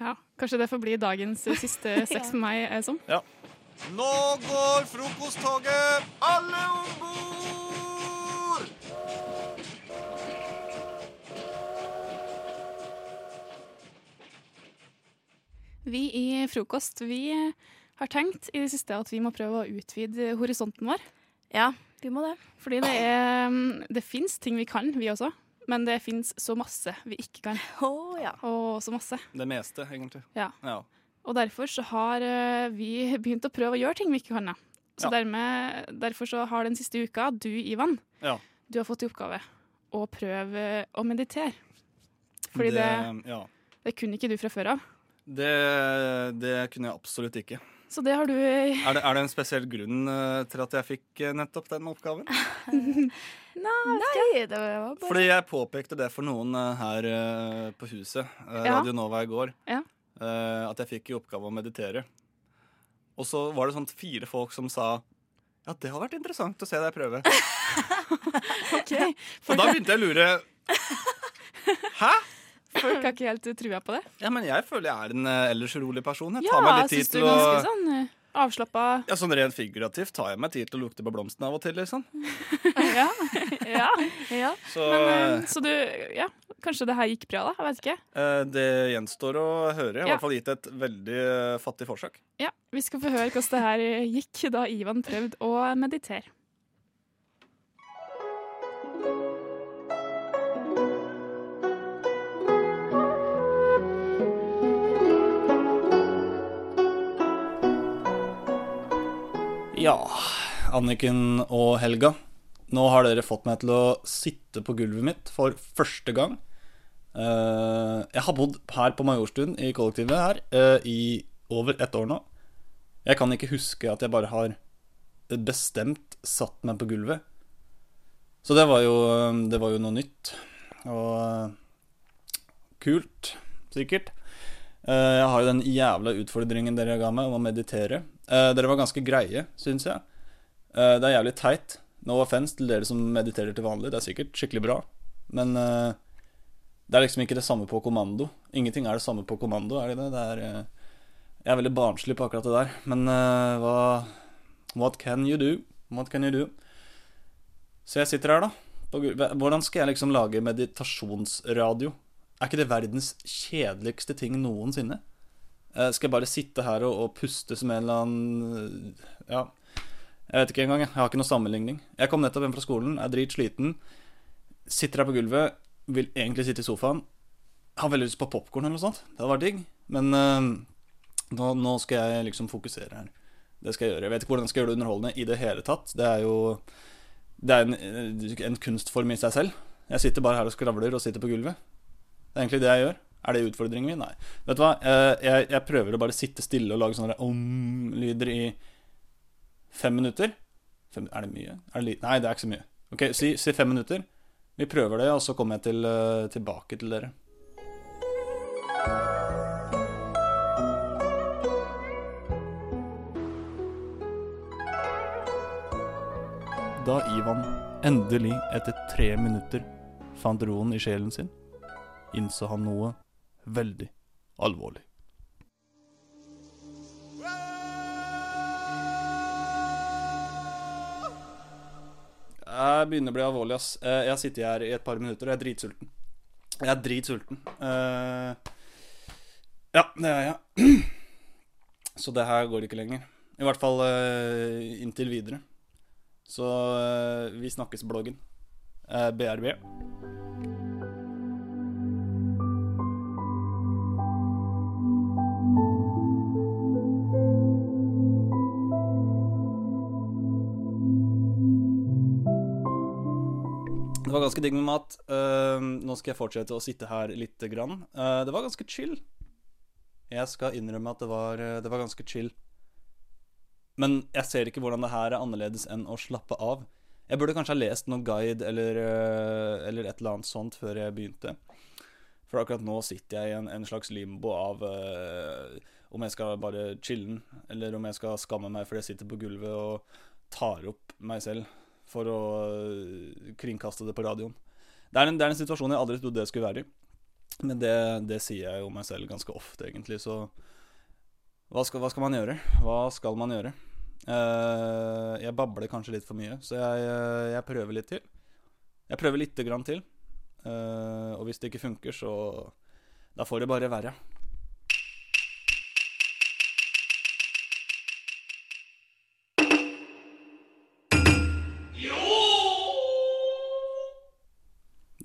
Ja, Kanskje det får bli dagens (laughs) eh, siste sex med meg er som. Ja. Nå går frokosttoget! Alle om bord! Vi i Frokost vi har tenkt i det siste at vi må prøve å utvide horisonten vår. Ja, vi må det. Fordi det er mm, Det fins ting vi kan, vi også. Men det fins så masse vi ikke kan. Oh, ja. Og så masse. Det meste, egentlig. Ja. Ja. Og derfor så har eh, vi begynt å prøve å gjøre ting vi ikke kan. Så Ja. dermed, derfor så har den siste uka du, Ivan, Ja. du har fått i oppgave å prøve å meditere. Fordi det, ja. det kunne ikke du fra før av. Det, det kunne jeg absolutt ikke. Så det har du Er det, er det en spesiell grunn eh, til at jeg fikk eh, nettopp den oppgaven? (laughs) Nei, det var bare Fordi jeg påpekte det for noen eh, her på huset, Radio Ja. Nova i går, Ja. eh, at jeg fikk i oppgave å meditere. Og så var det sånn fire folk som sa ja, det har vært interessant å se deg prøve. (laughs) (laughs) OK. Og da begynte jeg å lure. Hæ? Folk har ikke helt trua på det. Ja, men jeg føler jeg er en eh, ellers rolig person. Jeg Ja, tar meg litt tid til å sånn uh, avslappa Ja, Sånn rent figurativt tar jeg meg tid til å lukte på blomstene av og til, liksom. (laughs) ja. ja. ja. Så, Men, eh, så du Ja, kanskje det her gikk bra, da? Jeg vet ikke. Eh, Det gjenstår å høre. Jeg har i hvert fall gitt et veldig eh, fattig forsøk. Ja, Vi skal få høre hvordan det her gikk da Ivan prøvde å meditere. Ja, Anniken og Helga. Nå har dere fått meg til å sitte på gulvet mitt for første gang. Eh, jeg har bodd her på Majorstuen i kollektivet her eh, i over ett år nå. Jeg kan ikke huske at jeg bare har bestemt satt meg på gulvet. Så det var jo, det var jo noe nytt. Og kult, sikkert. Eh, jeg har jo den jævla utfordringen dere ga meg om å meditere. Eh, dere var ganske greie, syns jeg. Eh, det er jævlig teit. No offense til dere som mediterer til vanlig. Det er sikkert skikkelig bra. Men det er liksom ikke det samme på kommando. Ingenting er det samme på kommando, er det det? det er, jeg er veldig barnslig på akkurat det der. Men hva What can you do? What can you do? Så jeg sitter her, da. Hvordan skal jeg liksom lage meditasjonsradio? Er ikke det verdens kjedeligste ting noensinne? Eh, skal jeg bare sitte her og, og puste som en eller annen Ja, jeg vet ikke engang. Jeg har ikke noe sammenligning. Jeg kom nettopp hjem fra skolen, er dritsliten. Sitter her på gulvet, vil egentlig sitte i sofaen. Har veldig lyst på popkorn eller noe sånt. Det hadde vært digg. Men uh, nå, nå skal jeg liksom fokusere her. Det skal jeg gjøre. Jeg vet ikke hvordan jeg skal gjøre det underholdende i det hele tatt. Det er jo Det er en, en kunstform i seg selv. Jeg sitter bare her og skravler og sitter på gulvet. Det er egentlig det jeg gjør. Er det utfordringen min? Nei. Vet du hva? Eh, Jeg, jeg prøver å bare sitte stille og lage sånne om-lyder i fem minutter. Fem, er det mye? Er det Nei, det er ikke så mye. Ok, si, si fem minutter. Vi prøver det, og så kommer jeg til, eh, tilbake til dere. Da Ivan endelig, etter tre minutter, fant roen i sjelen sin, innså han noe veldig alvorlig. Jeg begynner å bli alvorlig, ass. Eh, Jeg har sittet her i et par minutter, og jeg er dritsulten. Jeg er dritsulten. Eh, Ja, det er jeg. (clears throat) Så det her går ikke lenger. I hvert fall eh, inntil videre. Så vi snakkes, bloggen. BRB. Ganske digg med mat. Uh, nå skal jeg fortsette å sitte her lite grann. Uh, det var ganske chill. Jeg skal innrømme at det var, eh, det var ganske chill. Men jeg ser ikke hvordan det her er annerledes enn å slappe av. Jeg burde kanskje ha lest noen guide eller, uh, eller et eller annet sånt før jeg begynte. For akkurat nå sitter jeg i en, en slags limbo av om jeg skal bare chille'n, eller om jeg skal skamme meg fordi jeg sitter på gulvet og tar opp meg selv for å eh, kringkaste det på radioen. Det er en, det er en situasjon jeg aldri trodde jeg skulle være i. Men det, det sier jeg jo meg selv ganske ofte, egentlig, så hva skal, hva skal man gjøre? Hva skal man gjøre? Uh, jeg babler kanskje litt for mye, så jeg, uh, jeg prøver litt til. Jeg prøver lite grann til. Uh, og hvis det ikke funker, så Da får det bare være.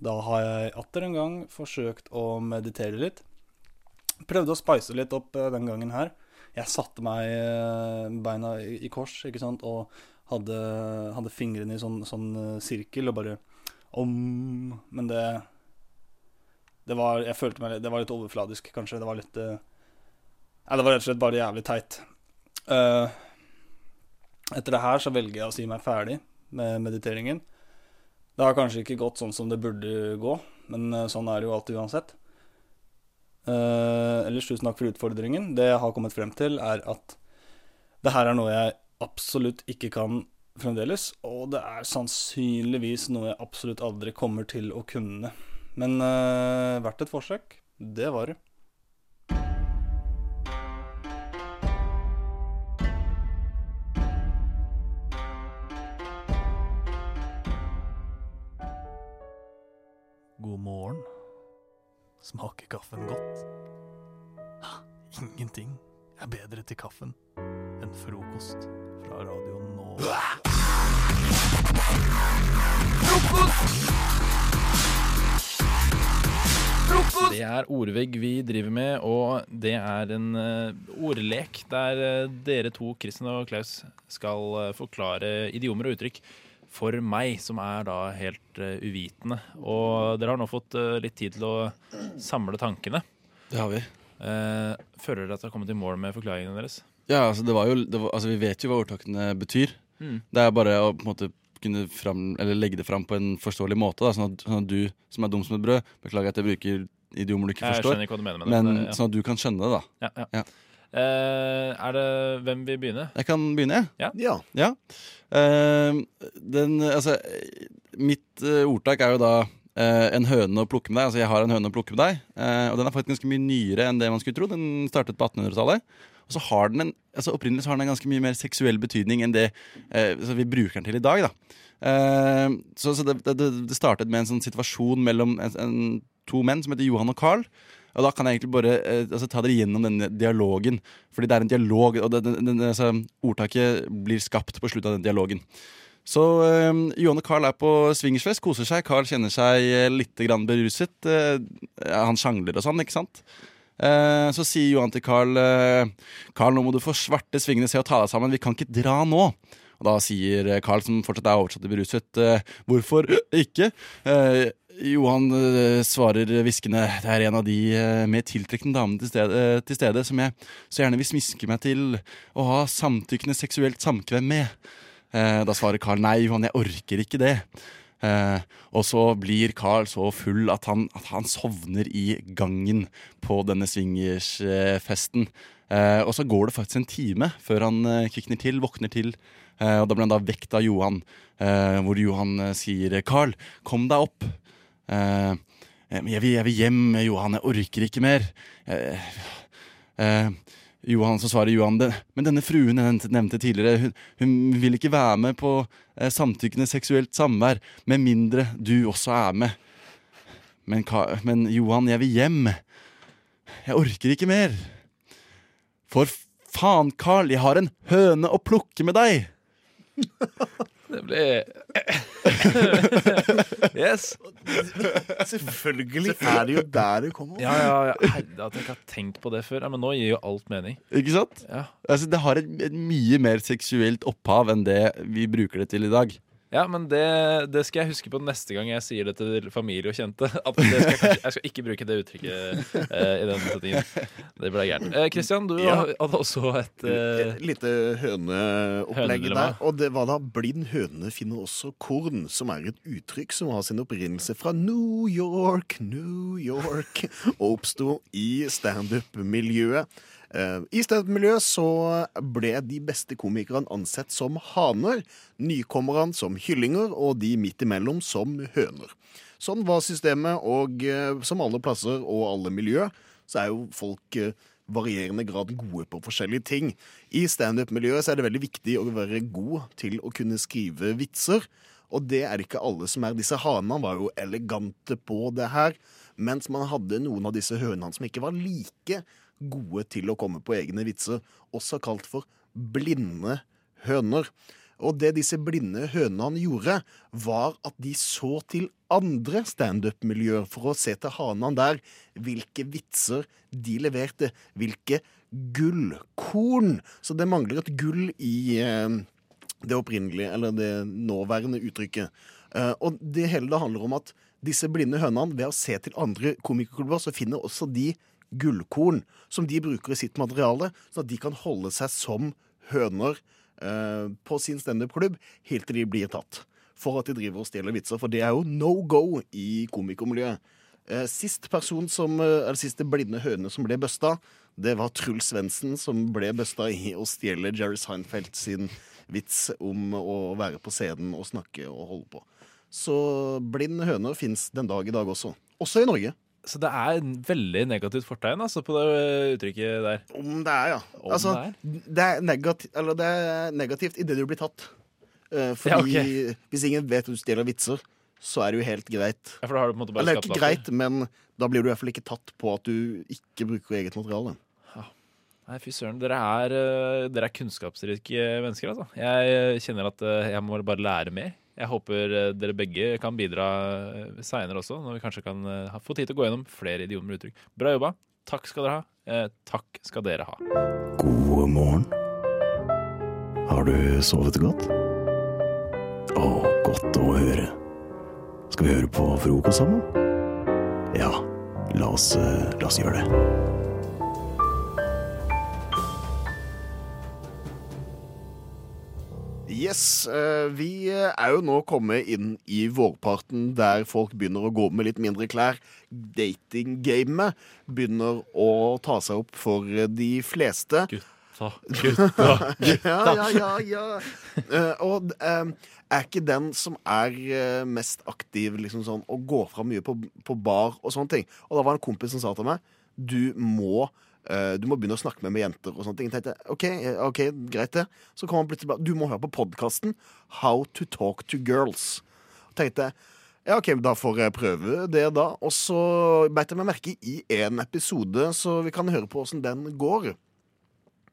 Da har jeg atter en gang forsøkt å meditere litt. Prøvde å spice litt opp eh, den gangen her. Jeg satte meg eh, beina i, kors ikke sant? og hadde, hadde fingrene i sånn, sånn eh, sirkel og bare om Men det Det var Jeg følte meg Det var litt overfladisk, kanskje. Det var litt Nei, det var rett og slett bare jævlig teit. Etter det her så velger jeg å si meg ferdig med mediteringen. Det har kanskje ikke gått sånn som det burde gå, men eh, sånn er det jo alltid uansett. Eh, ellers tusen takk for utfordringen. Det jeg har kommet frem til, er at det her er noe jeg absolutt ikke kan fremdeles, og det er sannsynligvis noe jeg absolutt aldri kommer til å kunne. Men eh, verdt et forsøk. Det var det. God morgen. Smaker kaffen godt? Ingenting er bedre til kaffen enn frokost fra Radio Frokost! Det er ordvegg vi driver med, og det er en uh, ordlek der uh, dere to, Kristin og Klaus, skal uh, forklare idiomer og uttrykk for meg, som er da helt uh, uvitende. Og dere har nå fått uh, litt tid til å samle tankene. Det har vi. Uh, føler dere at dere har kommet i mål med forklaringene deres? Ja, altså, det var jo, det var, altså Vi vet jo hva ordtakene betyr. Mm. Det er bare å på en måte kunne fram, eller legge det fram på en forståelig måte. Da, sånn, at, sånn at du som er dum som et brød Beklager at jeg bruker idiomer du ikke Jeg forstår. skjønner ikke hva du mener med det, men men ja. Sånn at du kan skjønne det, da. Ja, ja. Eh, er det Hvem vil begynne? Jeg kan begynne, jeg. Ja. Ja. Uh, den, altså, mitt eh, ordtak er jo da uh, en høne å plukke med deg. Altså, jeg har en høne å plukke med deg. eh, og den er faktisk ganske mye nyere enn det man skulle tro. Den startet på 1800-tallet. Og så har den en, altså Opprinnelig så har den en ganske mye mer seksuell betydning enn det eh, så vi bruker den til i dag. da Eh, så så det, det, det startet med en sånn situasjon mellom en, en, to menn som heter Johan og Carl. Og da kan jeg egentlig bare eh, altså, ta dere gjennom denne dialogen. Fordi det er en dialog, og det, den, den, altså, ordtaket blir skapt på slutten av den dialogen. Så eh, Johan og Carl er på swingersfest, koser seg. Carl kjenner seg eh, litt grann beruset. Eh, han sjangler og sånn, ikke sant? Eh, så sier Johan til Carl eh, Carl, nå må du få svarte svingene se og ta deg sammen. Vi kan ikke dra nå. Og da sier eh, Carl, som fortsatt er oversatt beruset, eh, hvorfor ikke? Eh, Johan eh, svarer hviskende det er en av de med mer tiltrekkende damene til stede, eh, til stede som jeg så gjerne vil smiske meg til å ha samtykkende seksuelt samkvem med. Eh, da svarer Carl nei, Johan, jeg orker ikke det. Eh, og så blir Carl så full at han, at han sovner i gangen på denne swingersfesten. Eh, og så går det faktisk en time før han eh, kvikner til, våkner til. Eh, og da blir han da vekt av Johan, eh, hvor Johan eh, sier 'Carl, kom deg opp'. Eh, jeg, vil, 'Jeg vil hjem, Johan. Jeg orker ikke mer'. Eh, Johan, Så svarer Johan «Det- Men denne fruen jeg nevnte- tidligere, hun, hun vil ikke være med på samtykkende seksuelt samvær med mindre du også er med. Men, men Johan, jeg vil hjem. Jeg orker ikke mer. For faen, Carl, jeg har en høne å plukke med deg. (laughs) Det ble (laughs) Yes. Selvfølgelig er det jo der du kommer. Ja, ja, ja. Herre, at jeg ikke har tenkt på det før. Ja, men nå gir jo alt mening. Ikke sant? Ja. Altså, det har et, et mye mer seksuelt opphav enn det vi bruker det til i dag. Ja, men det, det skal jeg huske på neste gang jeg sier det til familie og kjente. (laughs) At skal jeg, kanskje, jeg skal ikke bruke det uttrykket eh, i den settingen. Det ble gærent. Eh, Christian, du Ja. hadde også et eh, Et lite høneopplegg der. Og det var da 'blind høne finner også korn', som er et uttrykk som har sin opprinnelse fra New York, New York, og oppsto i standup-miljøet. Eh, I standup-miljøet så ble de beste komikerne ansett som haner, nykommerne som kyllinger, og de midt imellom som høner. Sånn var systemet, og eh, som alle plasser og alle miljø, så er jo folk eh, varierende grad gode på forskjellige ting. I standup-miljøet er det veldig viktig å være god til å kunne skrive vitser. Og det er ikke alle som er. Disse hanene var jo elegante på det her. Mens man hadde noen av disse hønene som ikke var like gode til å komme på egne vitser. Også kalt for blinde høner. Og det disse blinde hønene gjorde, var at de så til andre standup-miljøer for å se til hanene der hvilke vitser de leverte. Hvilke gullkorn. Så det mangler et gull i eh, det opprinnelige, eller det nåværende uttrykket. Eh, og det hele det handler om at disse blinde hønene, ved å se til andre komikerklubber, så finner også de gullkorn som de bruker i sitt materiale, sånn at de kan holde seg som høner eh, på sin standup-klubb helt til de blir tatt. For at de driver og stjeler vitser, for det er jo no go i komikermiljøet. Eh, sist person som, eh, eller siste blinde høne som ble busta, det var Truls Svendsen som ble busta i å stjele Jerry Seinfeld sin vits om å være på scenen og snakke og holde på. Så blind høne fins den dag i dag også. Også i Norge. Så det er en veldig negativt fortegn altså, på det uttrykket der. Om det er, ja. Om altså, det det er, negati eller det er negativt idet du blir tatt. Uh, fordi Ja, hvis ingen vet at du stjeler vitser, så er det jo helt greit. Ja, for da har du på en måte bare Eller ikke greit, men da blir du i hvert fall ikke tatt på at du ikke bruker eget materiale. Nei, fy søren. Dere er, eh, dere er kunnskapsrike mennesker, altså. Jeg kjenner at eh, jeg må bare lære mer. Jeg håper eh, dere begge kan bidra seinere også, når vi kanskje kan eh, få tid til å gå gjennom flere idiomer og uttrykk. Bra jobba. Takk skal dere ha. Eh, takk skal dere ha. God morgen. Har du sovet godt? Å, godt å høre. Skal vi høre på frokost sammen? Ja, la oss, eh, la oss gjøre det. Yes, eh, vi er jo nå kommet inn i vårparten der folk begynner å gå med litt mindre klær. Datinggamet begynner å ta seg opp for de fleste. Gutta, gutta, (laughs) ja, ja, ja, ja. Eh, og eh, er ikke den som er eh, mest aktiv liksom sånn, og går fra mye på, på bar og sånne ting. Og da var det en kompis som sa til meg du må eh, du må begynne å snakke med, med jenter og sånne ting. Tenkte, ok, eh, ok, greit det. Så kom han plutselig bare Du må høre på podkasten How to talk to girls. Tenkte ja, ok, Da får jeg prøve det, da. Og så beit jeg meg merke i én episode, så vi kan høre på åssen den går.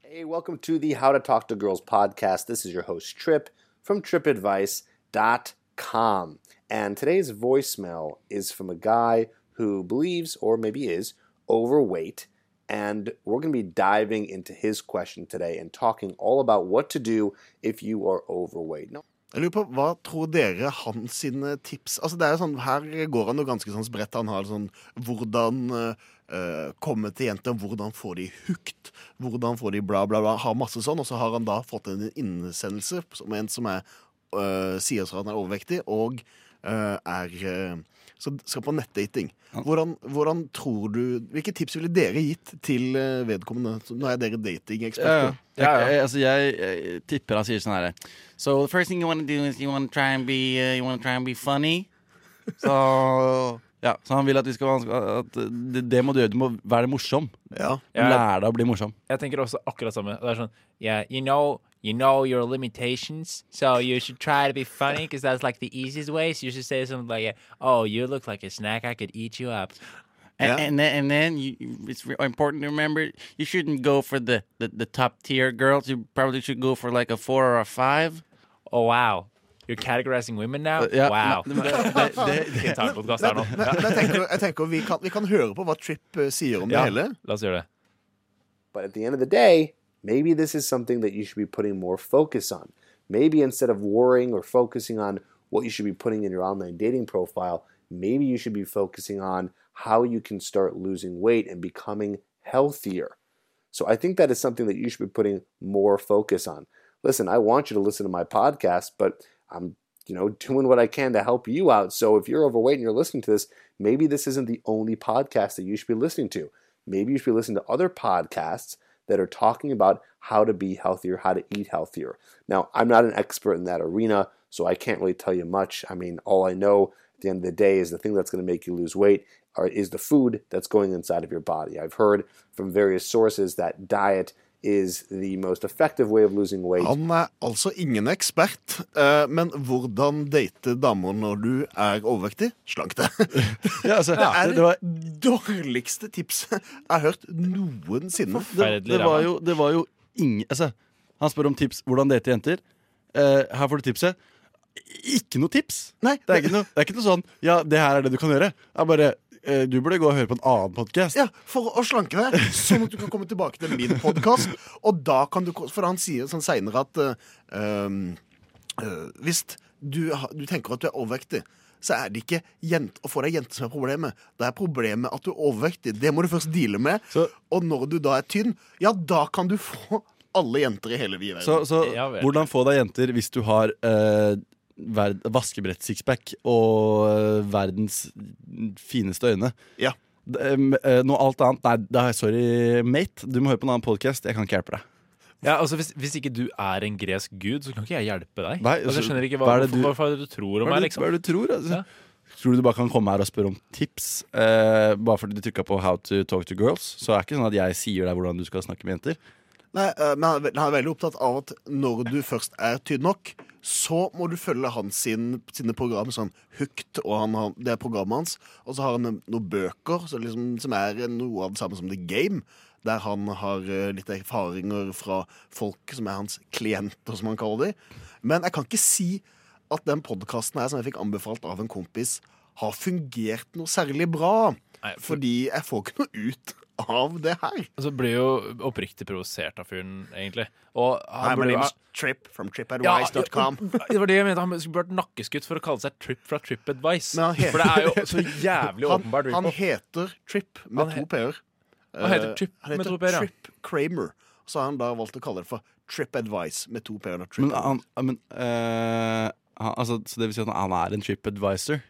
Hey, welcome to the How to Talk to Girls podcast. This is your host, Trip, from tripadvice.com. And today's voicemail is from a guy who believes, or maybe is, overweight. And we're going to be diving into his question today and talking all about what to do if you are overweight. No. Jeg lurer på, Hva tror dere hans sine tips Altså det er jo sånn, Her går han jo ganske sånn spredt. Han har sånn Hvordan uh, komme til jenter, hvordan få de hooked, hvordan få de bla, bla, bla. Har masse sånn. Og så har han da fått en innsendelse som en som er uh, sier at han er overvektig, og uh, er så skal på nettdating. Hvordan, hvordan tror du Hvilke tips ville dere gitt til eh, vedkommende? Nå er dere Ja, datingeksperter. ja. Jeg, jeg, altså jeg, jeg tipper han sier sånn herre So the first thing you want to do is you want to try and be uh, you want to try and be funny. (laughs) Så ja, så han vil at vi skal at det, det må du gjøre. Du må være morsom. Ja. Lære deg å bli morsom. Jeg tenker også akkurat samme. Det er sånn Yeah, you know you know your limitations, so you should try to be funny because that's like the easiest way. So you should say something like, "Oh, you look like a snack. I could eat you up." And, and then, and then you, it's important to remember you shouldn't go for the, the, the top tier girls. You probably should go for like a four or a five. Oh wow, you're categorizing women now. Uh, ja, wow. (laughs) det- podcast her nå? Tenker, jeg tenker vi, kan, vi kan høre på hva Tripp eh, sier om det hele. la oss gjøre det. But at the end of the day, maybe this is something that you should be putting more focus on. Maybe instead of worrying or focusing on what you should be putting in your online dating profile, maybe you should be focusing on how you can start losing weight and becoming healthier. So I think that is something that you should be putting more focus on. Listen, I want you to listen to my podcast, but I'm you know doing what I can to help you out. So if you're overweight and you're listening to this, maybe this isn't the only podcast that you should be listening to. Maybe you should be listening to other podcasts that are talking about how to be healthier, how to eat healthier. Now, I'm not an expert in that arena, so I can't really tell you much. I mean, all I know at the end of the day is the thing that's going to make you lose weight is the food that's going inside of your body. I've heard from various sources that diet is the most effective way of losing weight. Han er altså ingen ekspert, eh, men hvordan date damer når du er overvektig? Slank deg. (laughs) Ja, altså, det er det- var- dårligste tipset jeg har hørt noensinne. Det, det, var jo, det var jo ingen altså, Han spør om tips hvordan date jenter. Eh, her får du tipset. Ikke noe tips! Nei, det, er ikke noe, det er ikke noe sånn Ja, det her er det du kan gjøre. Det er bare Du burde gå og høre på en annen podkast. Ja, For å slanke deg, sånn at du kan komme tilbake til min podkast. Og da kan du For han sier sånn seinere at hvis um, eh, hvis du, du tenker at du er overvektig, så er det ikke jent, å få deg jente som er problemet. Det er problemet at du er overvektig. Det må du først deale med. Og når du da er tynn, ja, da kan du få alle jenter i hele verden. Så, så hvordan få deg jenter hvis du har eh, verd, vaskebrett-sixpack og verdens fineste øyne? Ja. Eh, noe alt annet? Nei, da, sorry, mate. Du må høre på en annen podkast. Jeg kan ikke hjelpe deg. Ja, altså hvis, hvis ikke du er en gresk gud, så kan ikke jeg hjelpe deg. Nei, altså, jeg skjønner ikke hva hva, er det du- hvorfor, hva er det du tror om Hva er meg, liksom. hva er det du tror? Altså? Tror du du bare kan komme her og spørre om tips eh, bare fordi du trykka på 'How to talk to girls'? Så er det ikke sånn at jeg sier deg hvordan du skal snakke med jenter. Nei, eh, men han er veldig opptatt av at når du først er tydd nok, så må du følge hans sin, sine program, sånn Hooked, og han har, det er programmet hans. Og så har han noen bøker så liksom, som er noe av det samme som The Game, der han har eh, litt erfaringer fra folk som er hans klienter, som han kaller dem. Men jeg kan ikke si at den podkasten her, som jeg fikk anbefalt av en kompis, har fungert noe særlig bra. Fordi jeg får ikke noe ut av det her. Altså, blir jo oppriktig provosert av fyren, egentlig. Og Hi, my burde jo- Trip from tripadvice.com. Ja, det var det jeg mente. Han skulle vært nakkeskutt for å kalle seg Trip fra TripAdvice. Han For det er jo så jævlig han, åpenbart. Han heter Trip med Han he- to p-er. Han heter Eh, Trip uh, med to p-er, ja. Trip Kramer. så har han da valgt å kalle det for TripAdvice med to p-er. Men, han, men uh, han, altså, Så det vil si at han er en TripAdvisor?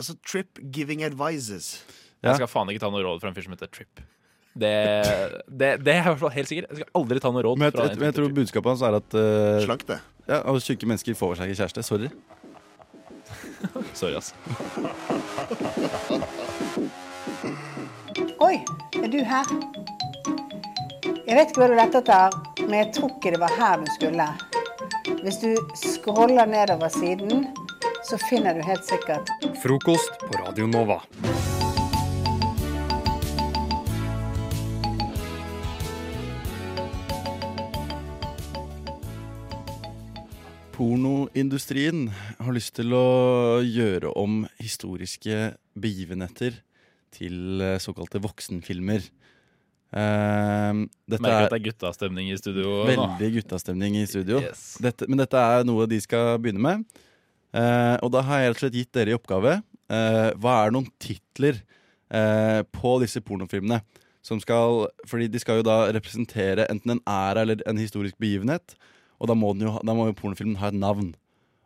Altså Trip Giving Advices. Jeg skal faen ikke ta noe råd fra en fyr som heter Trip. Det, det, det er jeg i hvert fall helt sikkert. Jeg skal aldri ta noe råd Men jeg, fra jeg, jeg tror budskapet hans er at uh, Slank det. Ja, og Tjukke mennesker får seg ikke kjæreste. Sorry. (laughs) Sorry, altså. Oi, er du her? Jeg vet ikke hva du lette etter, men jeg tror ikke det var her du skulle. Hvis du scroller nedover siden, så finner du helt sikkert Frokost på Radio Nova. Pornoindustrien har lyst til å gjøre om historiske begivenheter til eh, såkalte voksenfilmer. Uh, Merker at det er guttastemning i studio. Veldig guttastemning i studio. Yes. Dette, men dette er noe de skal begynne med. Uh, og da har jeg rett og slett gitt dere i oppgave uh, Hva er noen titler uh, på disse pornofilmene? Som skal, fordi de skal jo da representere enten en æra eller en historisk begivenhet. Og da må, den jo, da må jo pornofilmen ha et navn.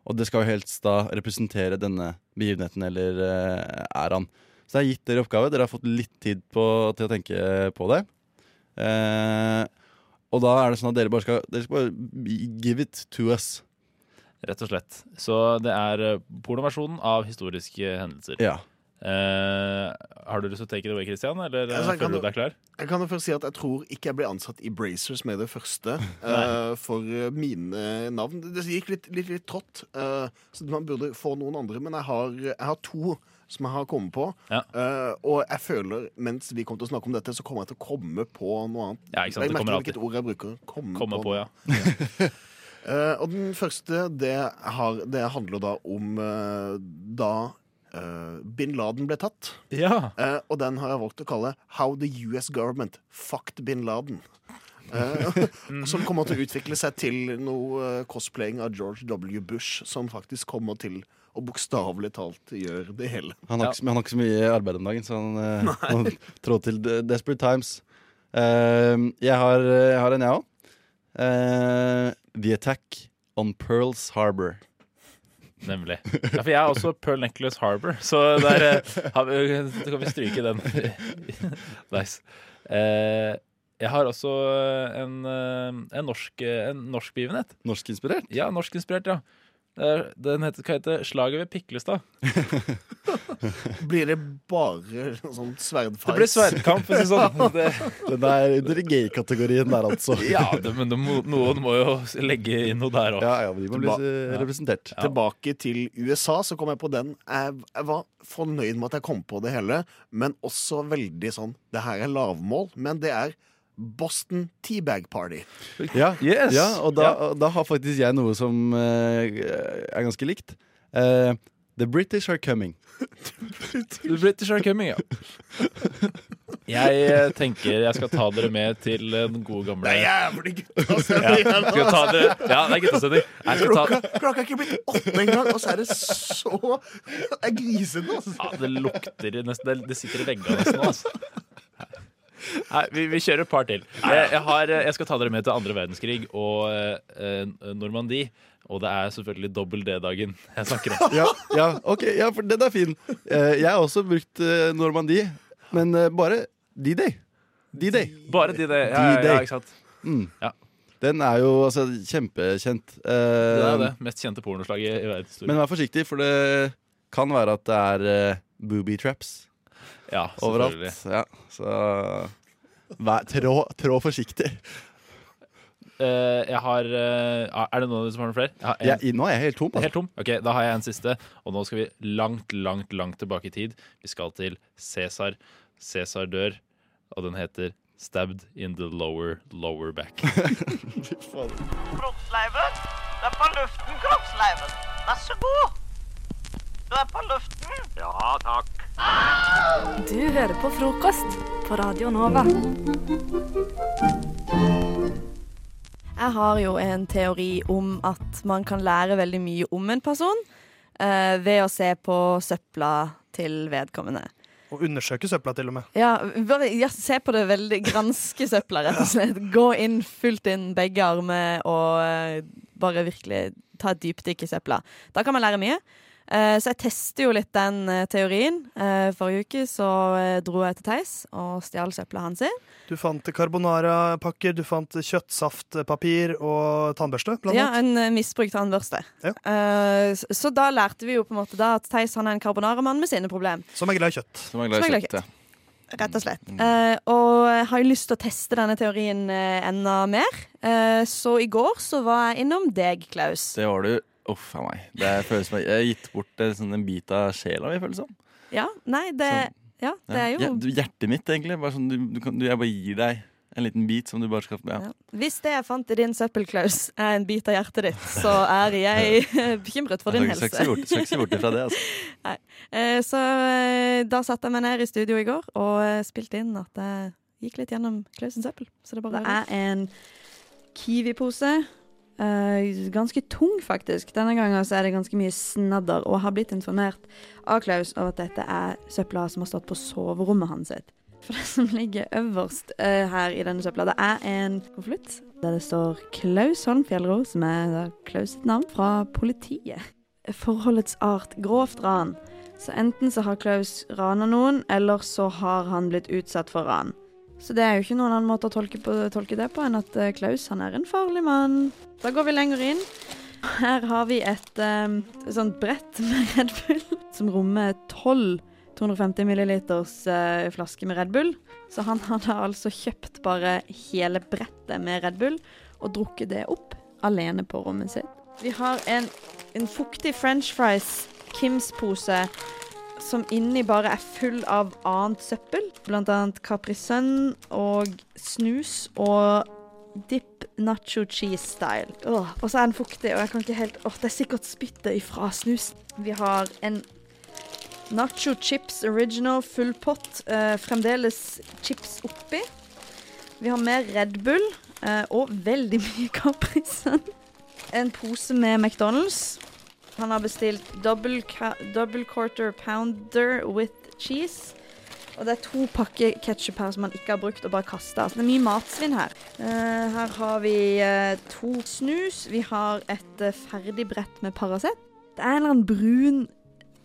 Og det skal jo helst da representere denne begivenheten eller uh, æraen. Så jeg har gitt dere oppgave. Dere har fått litt tid på, til å tenke på det. Uh, og da er det sånn at dere bare skal, dere skal bare give it to us. Rett og slett. Så det er eh, pornoversjonen av historiske hendelser. Ja. Eh, har du lyst til å take it away, Christian? Eller Altså, føler du deg klar? Jeg kan jo først si at jeg tror ikke jeg ble ansatt i Brazers med det første. (laughs) Eh, for eh, mine navn Det gikk litt, litt, litt trått, uh, så man burde få noen andre. Men jeg har, jeg har to som jeg har kommet på. Eh, og jeg føler, mens vi kommer til å snakke om dette, så kommer jeg til å komme på noe annet. Ja, Jeg merker hvilket ord jeg bruker. Komme, Komme på, (laughs) ja. Eh, og den første, det, har, det handler da om da eh, bin Laden ble tatt. Ja. Uh, og den har jeg valgt å kalle How the US Government Fucked bin Laden. Eh, (laughs) som kommer til å utvikle seg til noe cosplaying av George W. Bush, som faktisk kommer til å bokstavelig talt gjøre det hele. Han har, ikke, så- han har ikke så mye arbeid om dagen, så han, (laughs) (laughs) han trår til Desperate Times. Uh, jeg, har, jeg har en, jeg òg. The Attack on Pearls Harbor. Nemlig. Ja, for jeg er også Pearl Necklace Harbor, så der eh, har vi, kan vi stryke den. (laughs) nice. Eh, jeg har også en, eh, en, norsk, en norsk begivenhet. Norskinspirert? Ja, norskinspirert, ja. Den heter, hva heter Slaget ved Piklestad. (laughs) Blir det bare sånn sverdfight? Det blir sverdkamp, si sånn. (laughs) Det, Den er under gay-kategorien der, altså. (laughs) ja, det, men det noen må jo legge inn noe der òg. Ja, ja, de må bli representert. representert. Tilbake til USA, så kom jeg på den. Jeg, jeg var fornøyd med at jeg kom på det hele, men også veldig sånn Det her er lavmål, men det er Boston Teabag Party. Ja, Yes. ja og da, Ja. da har faktisk jeg noe som uh, er ganske likt. Uh, the British are coming. The British are coming, ja. Jeg eh, tenker jeg skal ta dere med til den gode gamle Det er jævlig ja, guttastemning! her skal ta altså. dere, ja, det er guttastemning. Ta Klokka, klokka er ikke blitt åtte engang, og så er det så Det er grisete, altså. ja, Det lukter nesten Det, det sitter i veggene nesten nå, altså. Nei, vi, vi kjører et par til. Jeg, har, jeg skal ta dere med til andre verdenskrig og eh, Normandie. Og det er selvfølgelig dobbel D-dagen jeg snakker om. (laughs) Ja, ja, ok, ja, for den er fin. Eh, jeg har også brukt eh, Normandie, men eh, bare D-Day. D-Day. Bare D-Day. Ja, ja, ja, ikke sant. Mm. Ja. Den er jo altså, kjempekjent. Eh, Det er det mest kjente pornoslaget i verdenshistorien. Men vær forsiktig, for det kan være at det er eh, booby traps Ja, overalt. Ja, så vær, trå, trå forsiktig. Uh, jeg har uh, Er det noen som har noen flere? Jeg har en. Jeg, nå er jeg helt tom. altså. Helt tom? Ok, Da har jeg en siste. Og nå skal vi langt, langt, langt tilbake i tid. Vi skal til Cæsar. Cæsar dør, og den heter Stabbed in the lower lower back. Kroppsleiven. Det er på luften, kroppsleiven. Vær så god. Du er på luften. Ja, takk. Du hører på frokost på Radio Nova. Jeg har jo en teori om at man kan lære veldig mye om en person eh, ved å se på søpla til vedkommende. Og undersøke søpla, til og med. Ja, bare ja, se på det veldig. Granske søpla, rett og slett. Gå inn fullt inn begge armer og eh, bare virkelig ta et dypdykk i søpla. Da kan man lære mye. Eh, så jeg tester jo litt den eh, teorien. Eh, forrige uke så dro jeg til Theis og stjal søpla hans. Du fant carbonara-pakker, du fant kjøttsaftpapir og tannbørste, blant Ja, en misbrukt tannbørste. Ja. så da lærte vi jo på en måte da at Theis han er en carbonaramann med sine problem. Som er glad i kjøtt. Som er glad i kjøtt, ja. glad i kjøtt, Rett og slett. Eh, og jeg har jo lyst til å teste denne teorien enda mer. Eh, så i går så var jeg innom deg, Klaus. Det var du. Uff a meg. Det føles som jeg har gitt bort en, sånn, en bit av sjela mi, føles det som. Ja, nei, det Ja, det er jo Ja, Hjertet mitt, egentlig. Bare sånn, du, du kan, du, jeg bare gir deg en liten bit som du bare skal ja. Hvis det jeg fant i din søppel, Klaus, er en bit av hjertet ditt, så er jeg (laughs) (laughs) bekymret for din helse. skal ikke se bort fra det, altså. (laughs) Nei. Eh, Så eh, da satte jeg meg ned i studio i går og eh, spilte inn at jeg gikk litt gjennom Klausens søppel. Så det bare er en Kiwi-pose. Eh, ganske tung, faktisk. Denne gangen er det ganske mye snadder, og har blitt informert av Klaus over at dette er søpla som har stått på soverommet hans. sitt. (laughs) For det som ligger øverst uh, her i denne søpla, det er en konvolutt der det står Klaus Holm Fjellro, som er Klaus sitt navn, fra politiet. Forholdets art grovt ran. Så enten så har Klaus rana noen, eller så har han blitt utsatt for ran. Så det er jo ikke noen annen måte å tolke, på, tolke det på enn at eh, Klaus han er en farlig mann. Da går vi lenger inn. Her har vi et um, sånt brett med Red Bull som rommer tolv 250 milliliters uh, flaske med Red Bull. Så han har altså kjøpt bare hele brettet med Red Bull og drukket det opp alene på rommet sitt. Vi har en, en fuktig french fries Kims-pose som inni bare er full av annet søppel. Blant annet Capri Sun og snus og dip nacho cheese style. Åh, og så er den fuktig, og jeg kan ikke helt Åh, det er sikkert spyttet ifra snus. Vi har en nacho chips original full pott. eh, fremdeles chips oppi. Vi har mer Red Bull eh, og veldig mye Capri Sun. En pose med McDonald's. Han har bestilt double, double quarter pounder with cheese. Og det er to pakker ketsjup her som han ikke har brukt og bare kasta. Altså, det er mye matsvinn her. Uh, her har vi uh, to snus. Vi har et uh, ferdig brett med Paracet. Det er en eller annen brun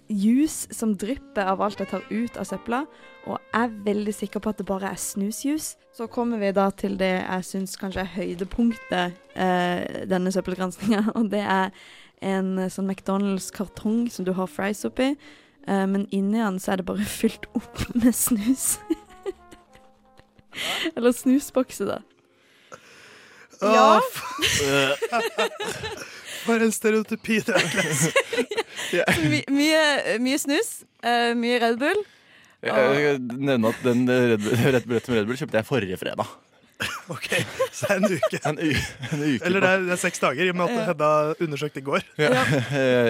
juice som drypper av alt jeg tar ut av søpla, og jeg er veldig sikker på at det bare er snusjuice. Så kommer vi da til det jeg syns kanskje er høydepunktet eh, denne søppelgranskinga, (laughs) og det er en eh, sånn McDonald's-kartong som du har fries oppi, eh, men inni den så er det bare (laughs) fylt opp med snus. Eller snusbokse, da. Ja. (laughs) Bare en stereotypi det er. Klaus. My mye, mye snus, eh, mye Red Bull. Jeg jeg nevne at den Red Red Bull, med Red Bull kjøpte jeg forrige fredag. (laughs) OK, så det er en uke. En, u en uke Eller det er, det er seks dager, i og med at Hedda undersøkte i går. Ja. (laughs)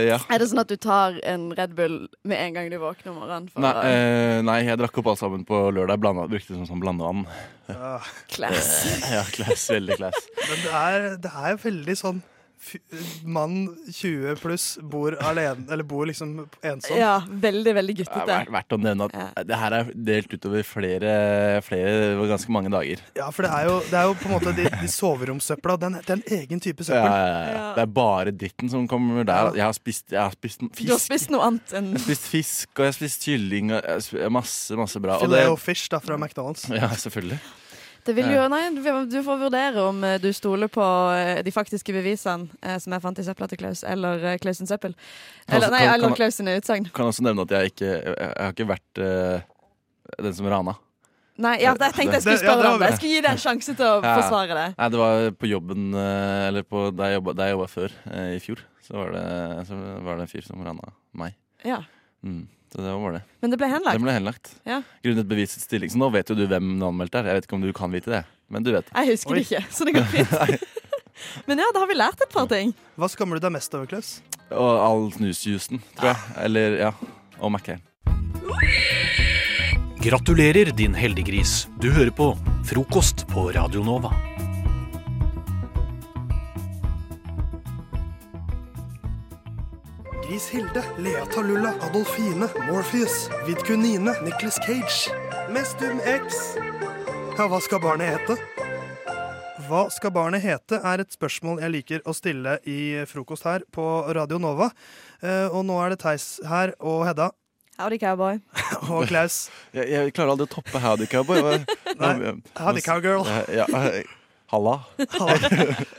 Ja. Er det sånn at du tar en Red Bull med en gang du våkner om morgenen? for Nei, eh, nei, jeg drakk opp alt sammen på lørdag. Blanda, brukte det som sånn blandevann. Ja. Class. Eh, ja, class. Veldig class. Men det er, det er veldig sånn Mann 20 pluss bor alene, eller bor liksom ensom. Ja, veldig, veldig Det er verdt, å nevne at det her er delt utover flere, flere ganske mange dager. Ja, for det er jo, det er jo på en måte de, de soveromssøpla. Den, er en egen type Ja, søppel. ja, ja. Det er bare dritten som kommer der. Jeg har spist, jeg har spist fisk. Du har spist noe annet enn Jeg har spist fisk, og jeg har spist kylling. Og jeg har spist masse, masse bra. Og Filet det- og fish da, fra McDonald's. Ja, selvfølgelig. Det vil jo, nei, du du får vurdere om eh, du stoler på eh, de faktiske bevisene eh, som jeg fant i søpla til Klaus, eller Klausens søppel. Eller, Altså, nei, kan- eller kan- Klaus sine utsagn. Kan også nevne at jeg ikke Jeg, har ikke vært uh, den som rana. Nei, ja, jeg tenkte jeg skulle Det- ja, spørre det om det. Jeg skulle gi deg en sjanse til å Ja. forsvare det. Nei, det var på jobben Eller på, der jeg jobba, der jeg jobba før, eh, i fjor. Så var, det, så var det en fyr som rana meg. Ja. Mm, det var det. Men det ble henlagt. Det ble henlagt. Ja. Grunnet bevisets stilling. Så nå vet jo du hvem den anmeldte er. Jeg vet ikke om du kan vite det, men du vet. Jeg husker det ikke, så det går fint. (laughs) (laughs) Men ja, da har vi lært et par ting. Hva skammer du deg mest over, Klaus? Og all snusjuicen, tror jeg. Eller, ja. Og Mac-en. Gratulerer, din heldiggris. Du hører på Frokost på Radio Nova. Gris Hilde, Lea Talulla, Adolfine, Morpheus, Vidkunine, Nicholas Cage, Mestum X. Ja, hva skal barnet hete? Hva skal barnet hete, er et spørsmål jeg liker å stille i frokost her på Radio Nova. Eh, og nå er det Theis her og Hedda Howdy, cowboy. (laughs) og Klaus. Jeg, jeg klarer aldri å toppe Howdy Cowboy. (laughs) Nei, Howdy Cowgirl. Ja, ja, halla.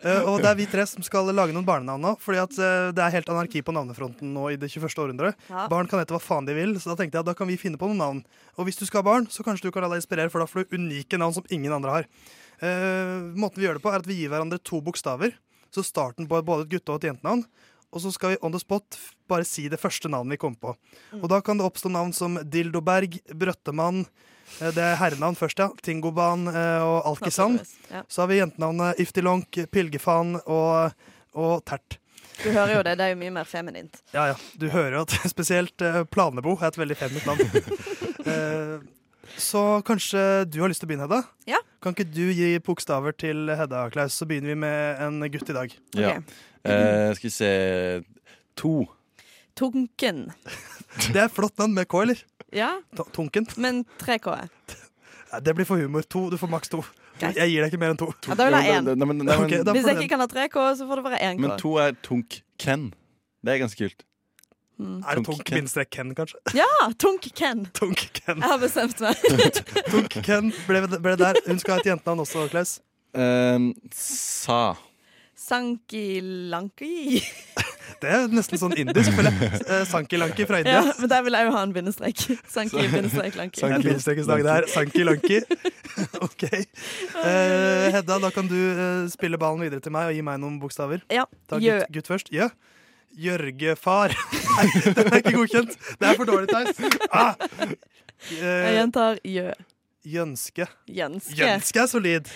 Eh, og det er vi tre som skal lage noen barnenavn nå. Fordi at eh, det er helt anarki på navnefronten nå i det 21. århundret. Ja. Barn kan hete hva faen de vil, så da tenkte jeg at da kan vi finne på noen navn. Og hvis du skal ha barn, så kanskje du kan la deg inspirere, for da får du unike navn som ingen andre har. Uh, måten vi gjør det på, er at vi gir hverandre to bokstaver. Så starten på både et gutte- og et jentenavn. Og så skal vi on the spot bare si det første navnet vi kommer på. Og da kan det oppstå navn som Dildoberg, Brøttemann, det er herrenavn først, ja. Tingoban eh, og Alkisand. Ja. Så har vi jentenavnet Iftilonk, Pilgefan og, og Tert. Du hører jo det, det er jo mye mer feminint. Ja, ja. Du hører jo at (laughs) spesielt eh, Planebo er et veldig feminint navn. (laughs) Eh, så kanskje du har lyst til å begynne, Hedda? Ja. Kan ikke du gi bokstaver til Hedda, Klaus? Så begynner vi med en gutt i dag. Ja. Eh, skal vi se To. Tunken. (laughs) Det er flott navn med K, eller? Ja, Tunken? men tre K. Nei, det blir for humor. To, Du får maks to. Greit. Jeg gir deg ikke mer enn to. Ja, da vil jeg ha én. Nei, men- nei, men- Ok, Hvis jeg ikke kan ha 3K, så får det være én K. Men to er Tunk Ken. Det er ganske kult. Mm. Er det Tunk Tunk Ken. bindestrek Ken, kanskje? Ja! Tunk Ken. Tunk Ken. Jeg har bestemt meg. (laughs) Tunk Ken ble, ble det der. Hun skal ha et jentenavn også, Klaus. Um, sa. Sanki Lanki. Det er nesten sånn indisk. føler jeg. Eh, Sanki-lanki fra India. Ja, men der vil jeg jo ha en bindestrek. Sanki bindestrek Lanki. Sanki-bindestrek-dag der. Sanki-lanki. (laughs) OK. Uh, Hedda, da kan du eh, spille ballen videre til meg og gi meg noen bokstaver. Ja. Ta gutt, gutt først. Ja. Jørgefar. (laughs) Nei, den er ikke godkjent. Det er for dårlig, Theis. Ah. Jeg Eh, gjentar Jø. Jønske. Jønske. Jønske er solid.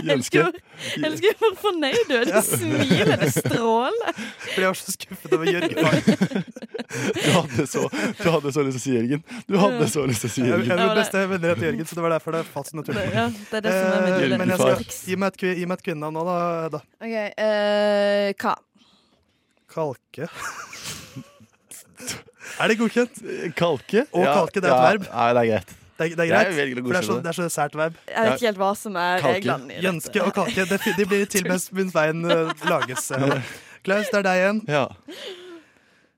Elsker Jeg elsker hvor fornøyd du er. Du smiler, det stråler. For jeg var så skuffet over Jørgen. Du hadde så, du hadde så lyst til å si Jørgen. Du hadde så lyst til å si Jørgen. jeg er min beste venner etter Jørgen, så det var derfor det falt så naturlig. Ja, det er det som er Eh, Men jeg skal, gi, meg et, gi meg et kvinnenavn nå, da. OK. uh, hva? Kalke. (laughs) Er det godkjent? Kalke? Og Ja, kalke, det er et ja, verb. Nei, det er greit. Det er, det er greit, velger å for det er, så, det. det er så sært verb. Jeg vet ikke helt hva som er reglene. Jønske og kalke. Det, de blir til (laughs) mens, mens veien eh, lages. eh. Klaus, det er deg igjen. Ja,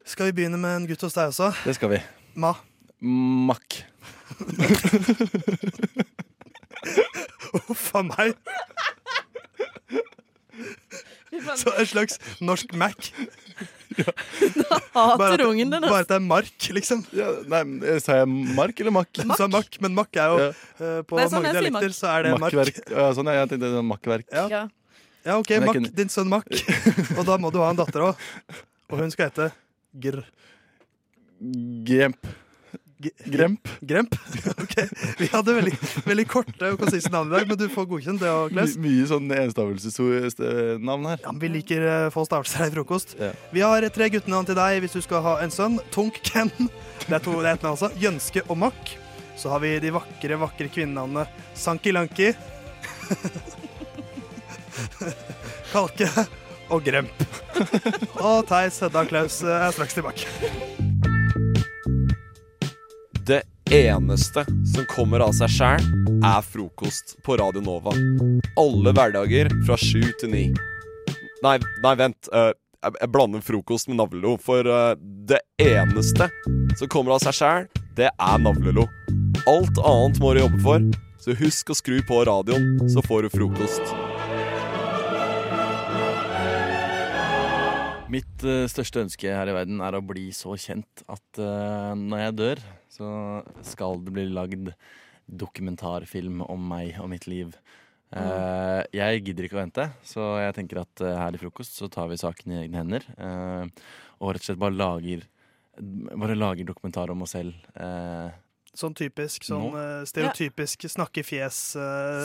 Skal vi begynne med en gutt hos deg også? det skal vi. Ma. Mack. Huff (laughs) a meg. Så en slags norsk Mac. (laughs) Hater at- du ungen den. Bare at det er mark, liksom. Ja, nei, eh, sa jeg mark eller makk? Du sa mark, men makk er jo Ja. uh, På er sånn mange dialekter så er det mark. Ja, sånn, ja, jeg tenkte det var makkverk. Ja. Ja. Ja, OK, Mack, kunne- din sønn Mack. (laughs) Og da må du ha en datter òg. Og hun skal hete Gr. Gremp. Gremp. Gremp? (laughs) OK. Vi hadde veldig, veldig korte og konsise navn i dag, men du får godkjent det. My, mye sånn enstavelsesnavn her. Ja, men vi liker eh, få stavelser her i frokost. Ja. Vi har tre guttenavn til deg hvis du skal ha en sønn. Tunk Ken. Det er to det er ett navn altså. Jønske og Mack. Så har vi de vakre, vakre kvinnenavnene Sanki Lanki. (laughs) Kalke og Gremp. (laughs) Og Theis, Hedda Klaus er straks tilbake. Det eneste som kommer av seg sjæl, er frokost på Radio Nova. Alle hverdager fra sju til ni. Nei, nei, vent. eh, jeg, blander frokost med navlelo. For eh, det eneste som kommer av seg sjæl, det er navlelo. Alt annet må du jobbe for, så husk å skru på radioen, så får du frokost. Mitt eh, største ønske her i verden er å bli så kjent at når jeg dør, så skal det bli lagd dokumentarfilm om meg og mitt liv. Uh, jeg gidder ikke å vente, så jeg tenker at uh, her i frokost så tar vi saken i egne hender. Uh, og rett og slett bare lager, bare lager dokumentar om oss selv. eh, Sånn typisk, sånn Nå? stereotypisk ja. snakkefjes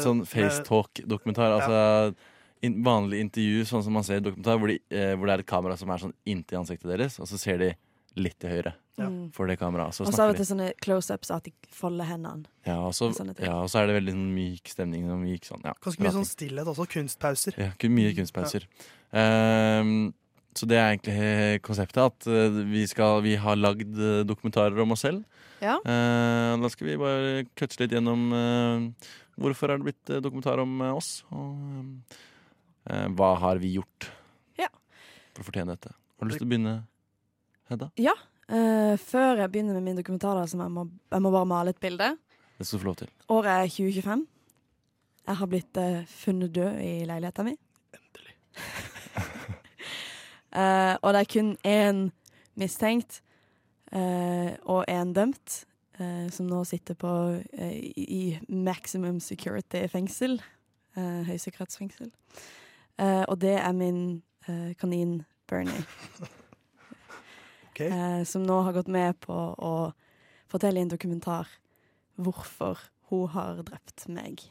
Sånn facetalk-dokumentar. Altså in, vanlig intervju, sånn som man ser i dokumentar, hvor, de, hvor det er et kamera som er sånn inntil ansiktet deres, og så ser de litt til høyre Ja. for det kameraet. Så Og så er og snakker til de. sånne close-ups at de folder hendene. Ja, og så, ja, og så er det veldig sånn myk stemning. Sånn myk, sånn, ja, Ganske mye sånn stillhet også. Kunstpauser. Ja, mye kunstpauser. Um, så det er egentlig konseptet. At eh, vi, skal, vi har lagd eh, dokumentarer om oss selv. Ja. Uh, da skal vi bare touche litt gjennom uh, hvorfor er det blitt dokumentar om oss. Og uh, hva har vi gjort Ja. for å fortjene dette. Har du lyst til å begynne, Hedda? Ja. eh, før jeg begynner med min dokumentar, da, så jeg må jeg må bare male et bilde. Det skal du få lov til. Året er 2025. Jeg har blitt eh, funnet død i leiligheten min. Endelig. (laughs) Eh, og det er kun én mistenkt eh, og én dømt, eh, som nå sitter på eh, i maximum security-fengsel. Uh, Høysikkerhetsfengsel. Eh, og det er min kanin Bernie. (laughs) Eh, som nå har gått med på å fortelle i en dokumentar hvorfor hun har drept meg.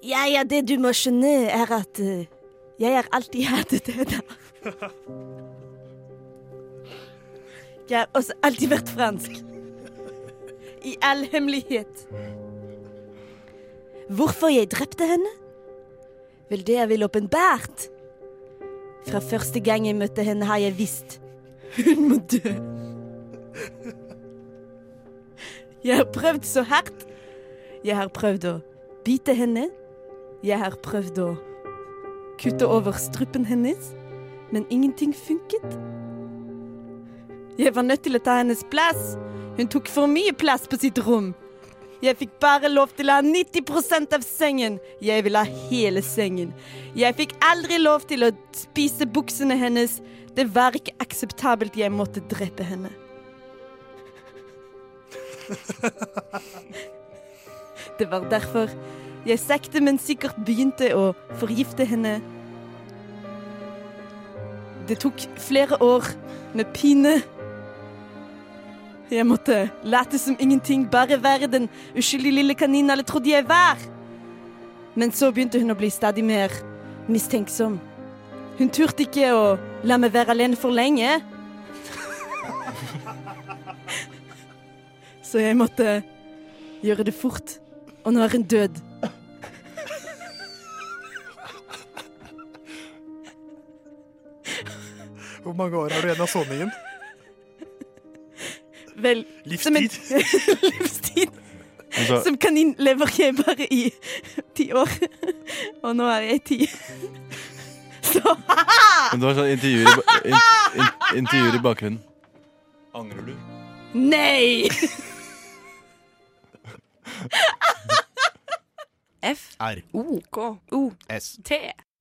Ja, ja, det du må skjønne, er at uh, jeg har alltid hatet deg. Jeg har også alltid vært fransk. I all hemmelighet. Hvorfor jeg drepte henne? Vel, det er vel åpenbart. Fra første gang jeg møtte henne, har jeg visst. Hun må dø. Jeg har prøvd så hardt. Jeg har prøvd å bite henne. Jeg har prøvd å kutte over strupen hennes, men ingenting funket. Jeg var nødt til å ta hennes plass. Hun tok for mye plass på sitt rom. Jeg fikk bare lov til å ha 90% av sengen. Jeg ville ha hele sengen. Jeg fikk aldri lov til å spise buksene hennes. Det var ikke akseptabelt. Jeg måtte drepe henne. (laughs) Det var derfor jeg sakte, men sikkert begynte å forgifte henne. Det tok flere år med pine. Jeg måtte late som ingenting, bare være den uskyldige lille kaninen alle trodde jeg var. Men så begynte hun å bli stadig mer mistenksom. Hun turte ikke å la meg være alene for lenge. (laughs) Så jeg måtte gjøre det fort. Og nå er hun død. Hvor mange år har du igjen av soningen? Vel som en- (laughs) Livstid. Altså- Som kanin lever jeg bare i ti år. Og nå er jeg ti. Så Men du har sånn intervjuer i, in, in, intervjuer i bakgrunnen. Angrer du? Nei! F. R. O. K. O. S. T.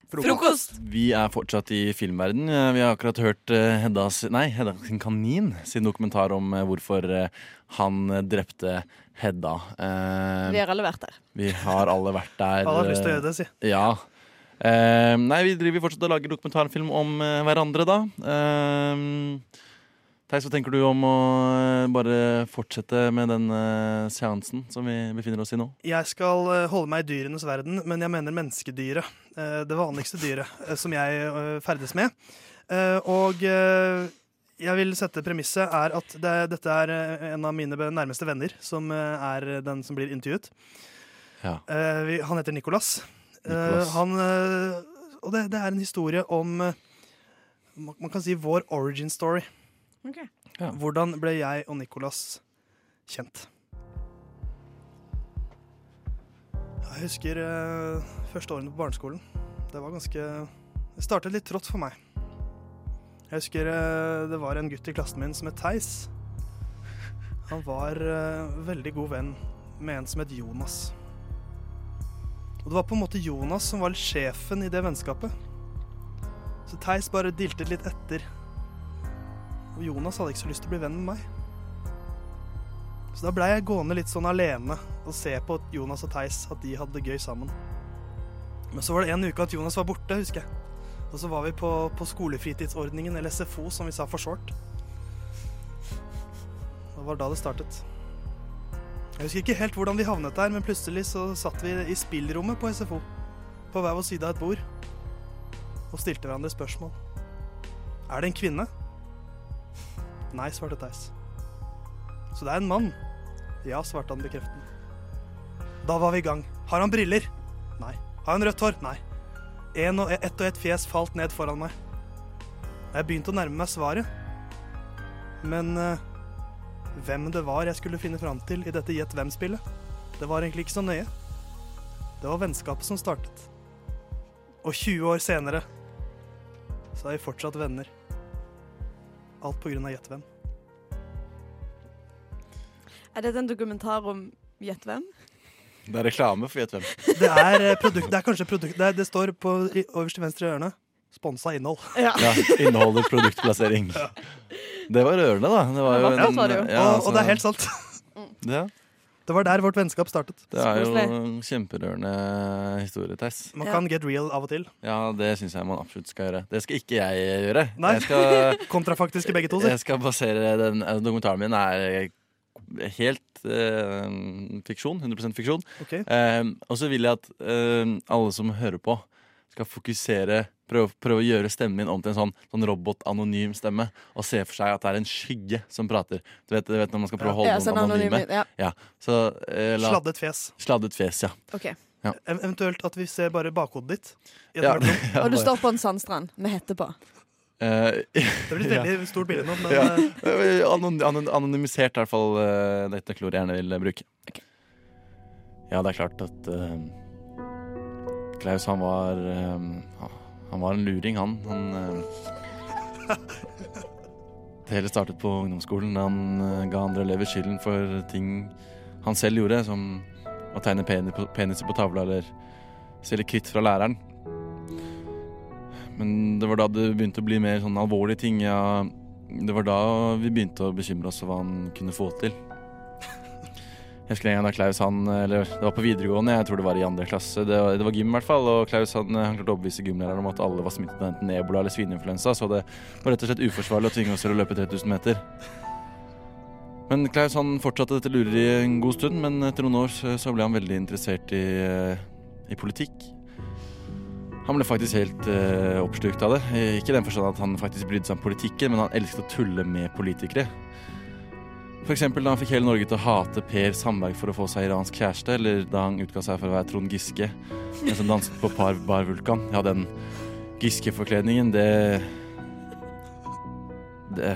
Frokost. Vi er fortsatt i filmverden. Eh, Vi har akkurat hørt eh, Heddas, nei, Hedda sin kanin sin dokumentar om eh, hvorfor han drepte Hedda. Eh, Vi har alle vært der. Vi har alle vært der. Alle har lyst til å gjøre det, si. Ja. Eh, nei, vi driver fortsatt og lager dokumentarfilm om eh, hverandre, da. Eh, Theis, hva tenker du om å bare fortsette med den seansen som vi befinner oss i nå? Jeg skal holde meg i dyrenes verden, men jeg mener menneskedyret. Eh, Det vanligste dyret eh, som jeg eh, ferdes med. Eh, Og jeg vil sette premisset er at det, dette er en av mine nærmeste venner som er den som blir intervjuet. Ja. Eh, Han heter Nicolas. Eh, Nicolas. Han, og det, det er en historie om man kan si vår origin story. Ja. Hvordan ble jeg og Nicolas kjent? Jeg husker eh, første årene på barneskolen. Det var ganske Det startet litt trått for meg. Jeg husker eh, det var en gutt i klassen min som het Theis. Han var eh, veldig god venn med en som het Jonas. Og det var på en måte Jonas som var sjefen i det vennskapet. Så Theis bare diltet litt etter. Og Jonas hadde ikke så lyst til å bli venn med meg. Så da blei jeg gående litt sånn alene og se på Jonas og Theis, at de hadde det gøy sammen. Men så var det en uke at Jonas var borte, husker jeg. Og så var vi på, på skolefritidsordningen, eller SFO, som vi sa for short. Det var da det startet. Jeg husker ikke helt hvordan vi havnet der, men plutselig så satt vi i spillrommet på SFO. På hver vår side av et bord. Og stilte hverandre spørsmål. Er det en kvinne? Nei, svarte Theis. Så det er en mann? Ja, svarte han bekreftende. Da var vi i gang. Har han briller? Nei. Har han rødt hår? Nei. En og ett og ett fjes falt ned foran meg. Jeg begynte å nærme meg svaret. Men uh, hvem det var jeg skulle finne fram til i dette Gjett hvem-spillet, det var egentlig ikke så nøye. Det var vennskapet som startet. Og 20 år senere så er vi fortsatt venner. Alt på grunn av Gjett hvem. Er dette en dokumentar om Gjett hvem? Det er reklame for Gjett hvem. Det er, eh, produkt, det er kanskje produkt det, er, det står på i, øverst i venstre hjørne. Sponsa innhold. Ja. Ja, Inneholder produktplassering. Det var rørende, da. Det var jo Ja, en, ja, og, altså- og det er helt sant. Ja, Det var der vårt vennskap startet. det er jo en kjemperørende historie, Theis. Man kan get real av og til. Ja, det syns jeg man absolutt skal gjøre. Det skal ikke jeg gjøre. Nei. Jeg skal, (laughs) Kontrafaktiske begge to, si. Jeg skal basere den eh, Dokumentaren min er helt eh, fiksjon. 100 fiksjon. Okay. Eh, og så vil jeg at eh, alle som hører på, skal fokusere Prøve, prøve å gjøre stemmen min om til en sånn, sånn robot-anonym stemme. Og se for seg at det er en skygge som prater. Du vet, du vet når man skal prøve å holde Ja, noen sånn anonyme? Ja. ja. Så, eh, la- Sladdet fjes. Sladdet fjes, ja. Okay. Ja. Eventuelt at vi ser bare bakhodet ditt. Ja, ja, (laughs) Og du står på en sandstrand med hette på. Eh, (laughs) Det blir et veldig stort bilde nå, men ja. eh, (laughs) Anon anon anonymisert, i hvert fall. uh, dette klor jeg gjerne vil bruke. bruke. Ja, det er klart at uh, Klaus, han var uh, Han var en luring, han. han det hele startet på ungdomsskolen han ga andre elever skylden for ting han selv gjorde, som å tegne penis på- peniser på tavla eller stjele kritt fra læreren. Men det var da det begynte å bli mer sånn alvorlige ting. Ja, det var da vi begynte å bekymre oss for hva han kunne få til. (laughs) Jeg husker en gang da Klaus han, eller Det var på videregående, jeg tror det var i andre klasse. Det var, det var gym i hvert fall. Og Klaus han, han klarte å overbevise gymlæreren om at alle var smittet med enten ebola eller svineinfluensa. Så det var rett og slett uforsvarlig å tvinge oss til å løpe 3000 meter. Men Klaus han fortsatte dette lureriet en god stund, men etter noen år så ble han veldig interessert i, eh, i politikk. Han ble faktisk helt uh, oppslukt av det. Ikke i den forstand at han faktisk brydde seg om politikken, men han elsket å tulle med politikere. Eksempel da han fikk hele Norge til å hate Per Sandberg for å få seg iransk kjæreste, eller da han utga seg for å være Trond Giske, den som danset på Par Bar Vulkan. Ja, den Giske-forkledningen, det Det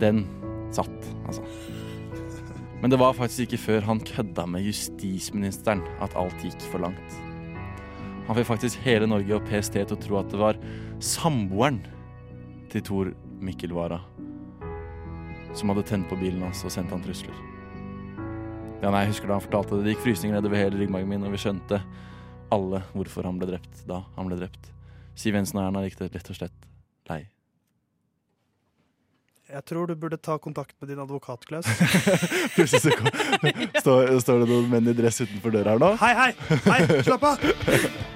Den satt, altså. Men det var faktisk ikke før han kødda med justisministeren at alt gikk for langt. Han fikk faktisk hele Norge og PST til å tro at det var samboeren til Tor Mikkel Wara som hadde tent på bilen hans og sendt han trusler. Ja, nei, jeg husker da han fortalte det. Det gikk frysninger nedover hele ryggmargen min, og vi skjønte alle hvorfor han ble drept da han ble drept. Siv Jensen og Erna gikk det rett og slett lei. jeg tror du burde ta kontakt med din advokat, Klaus. (laughs) Plutselig så (laughs) står, står det noen menn i dress utenfor døra her nå. Hei, hei! Hei, slapp av! (laughs)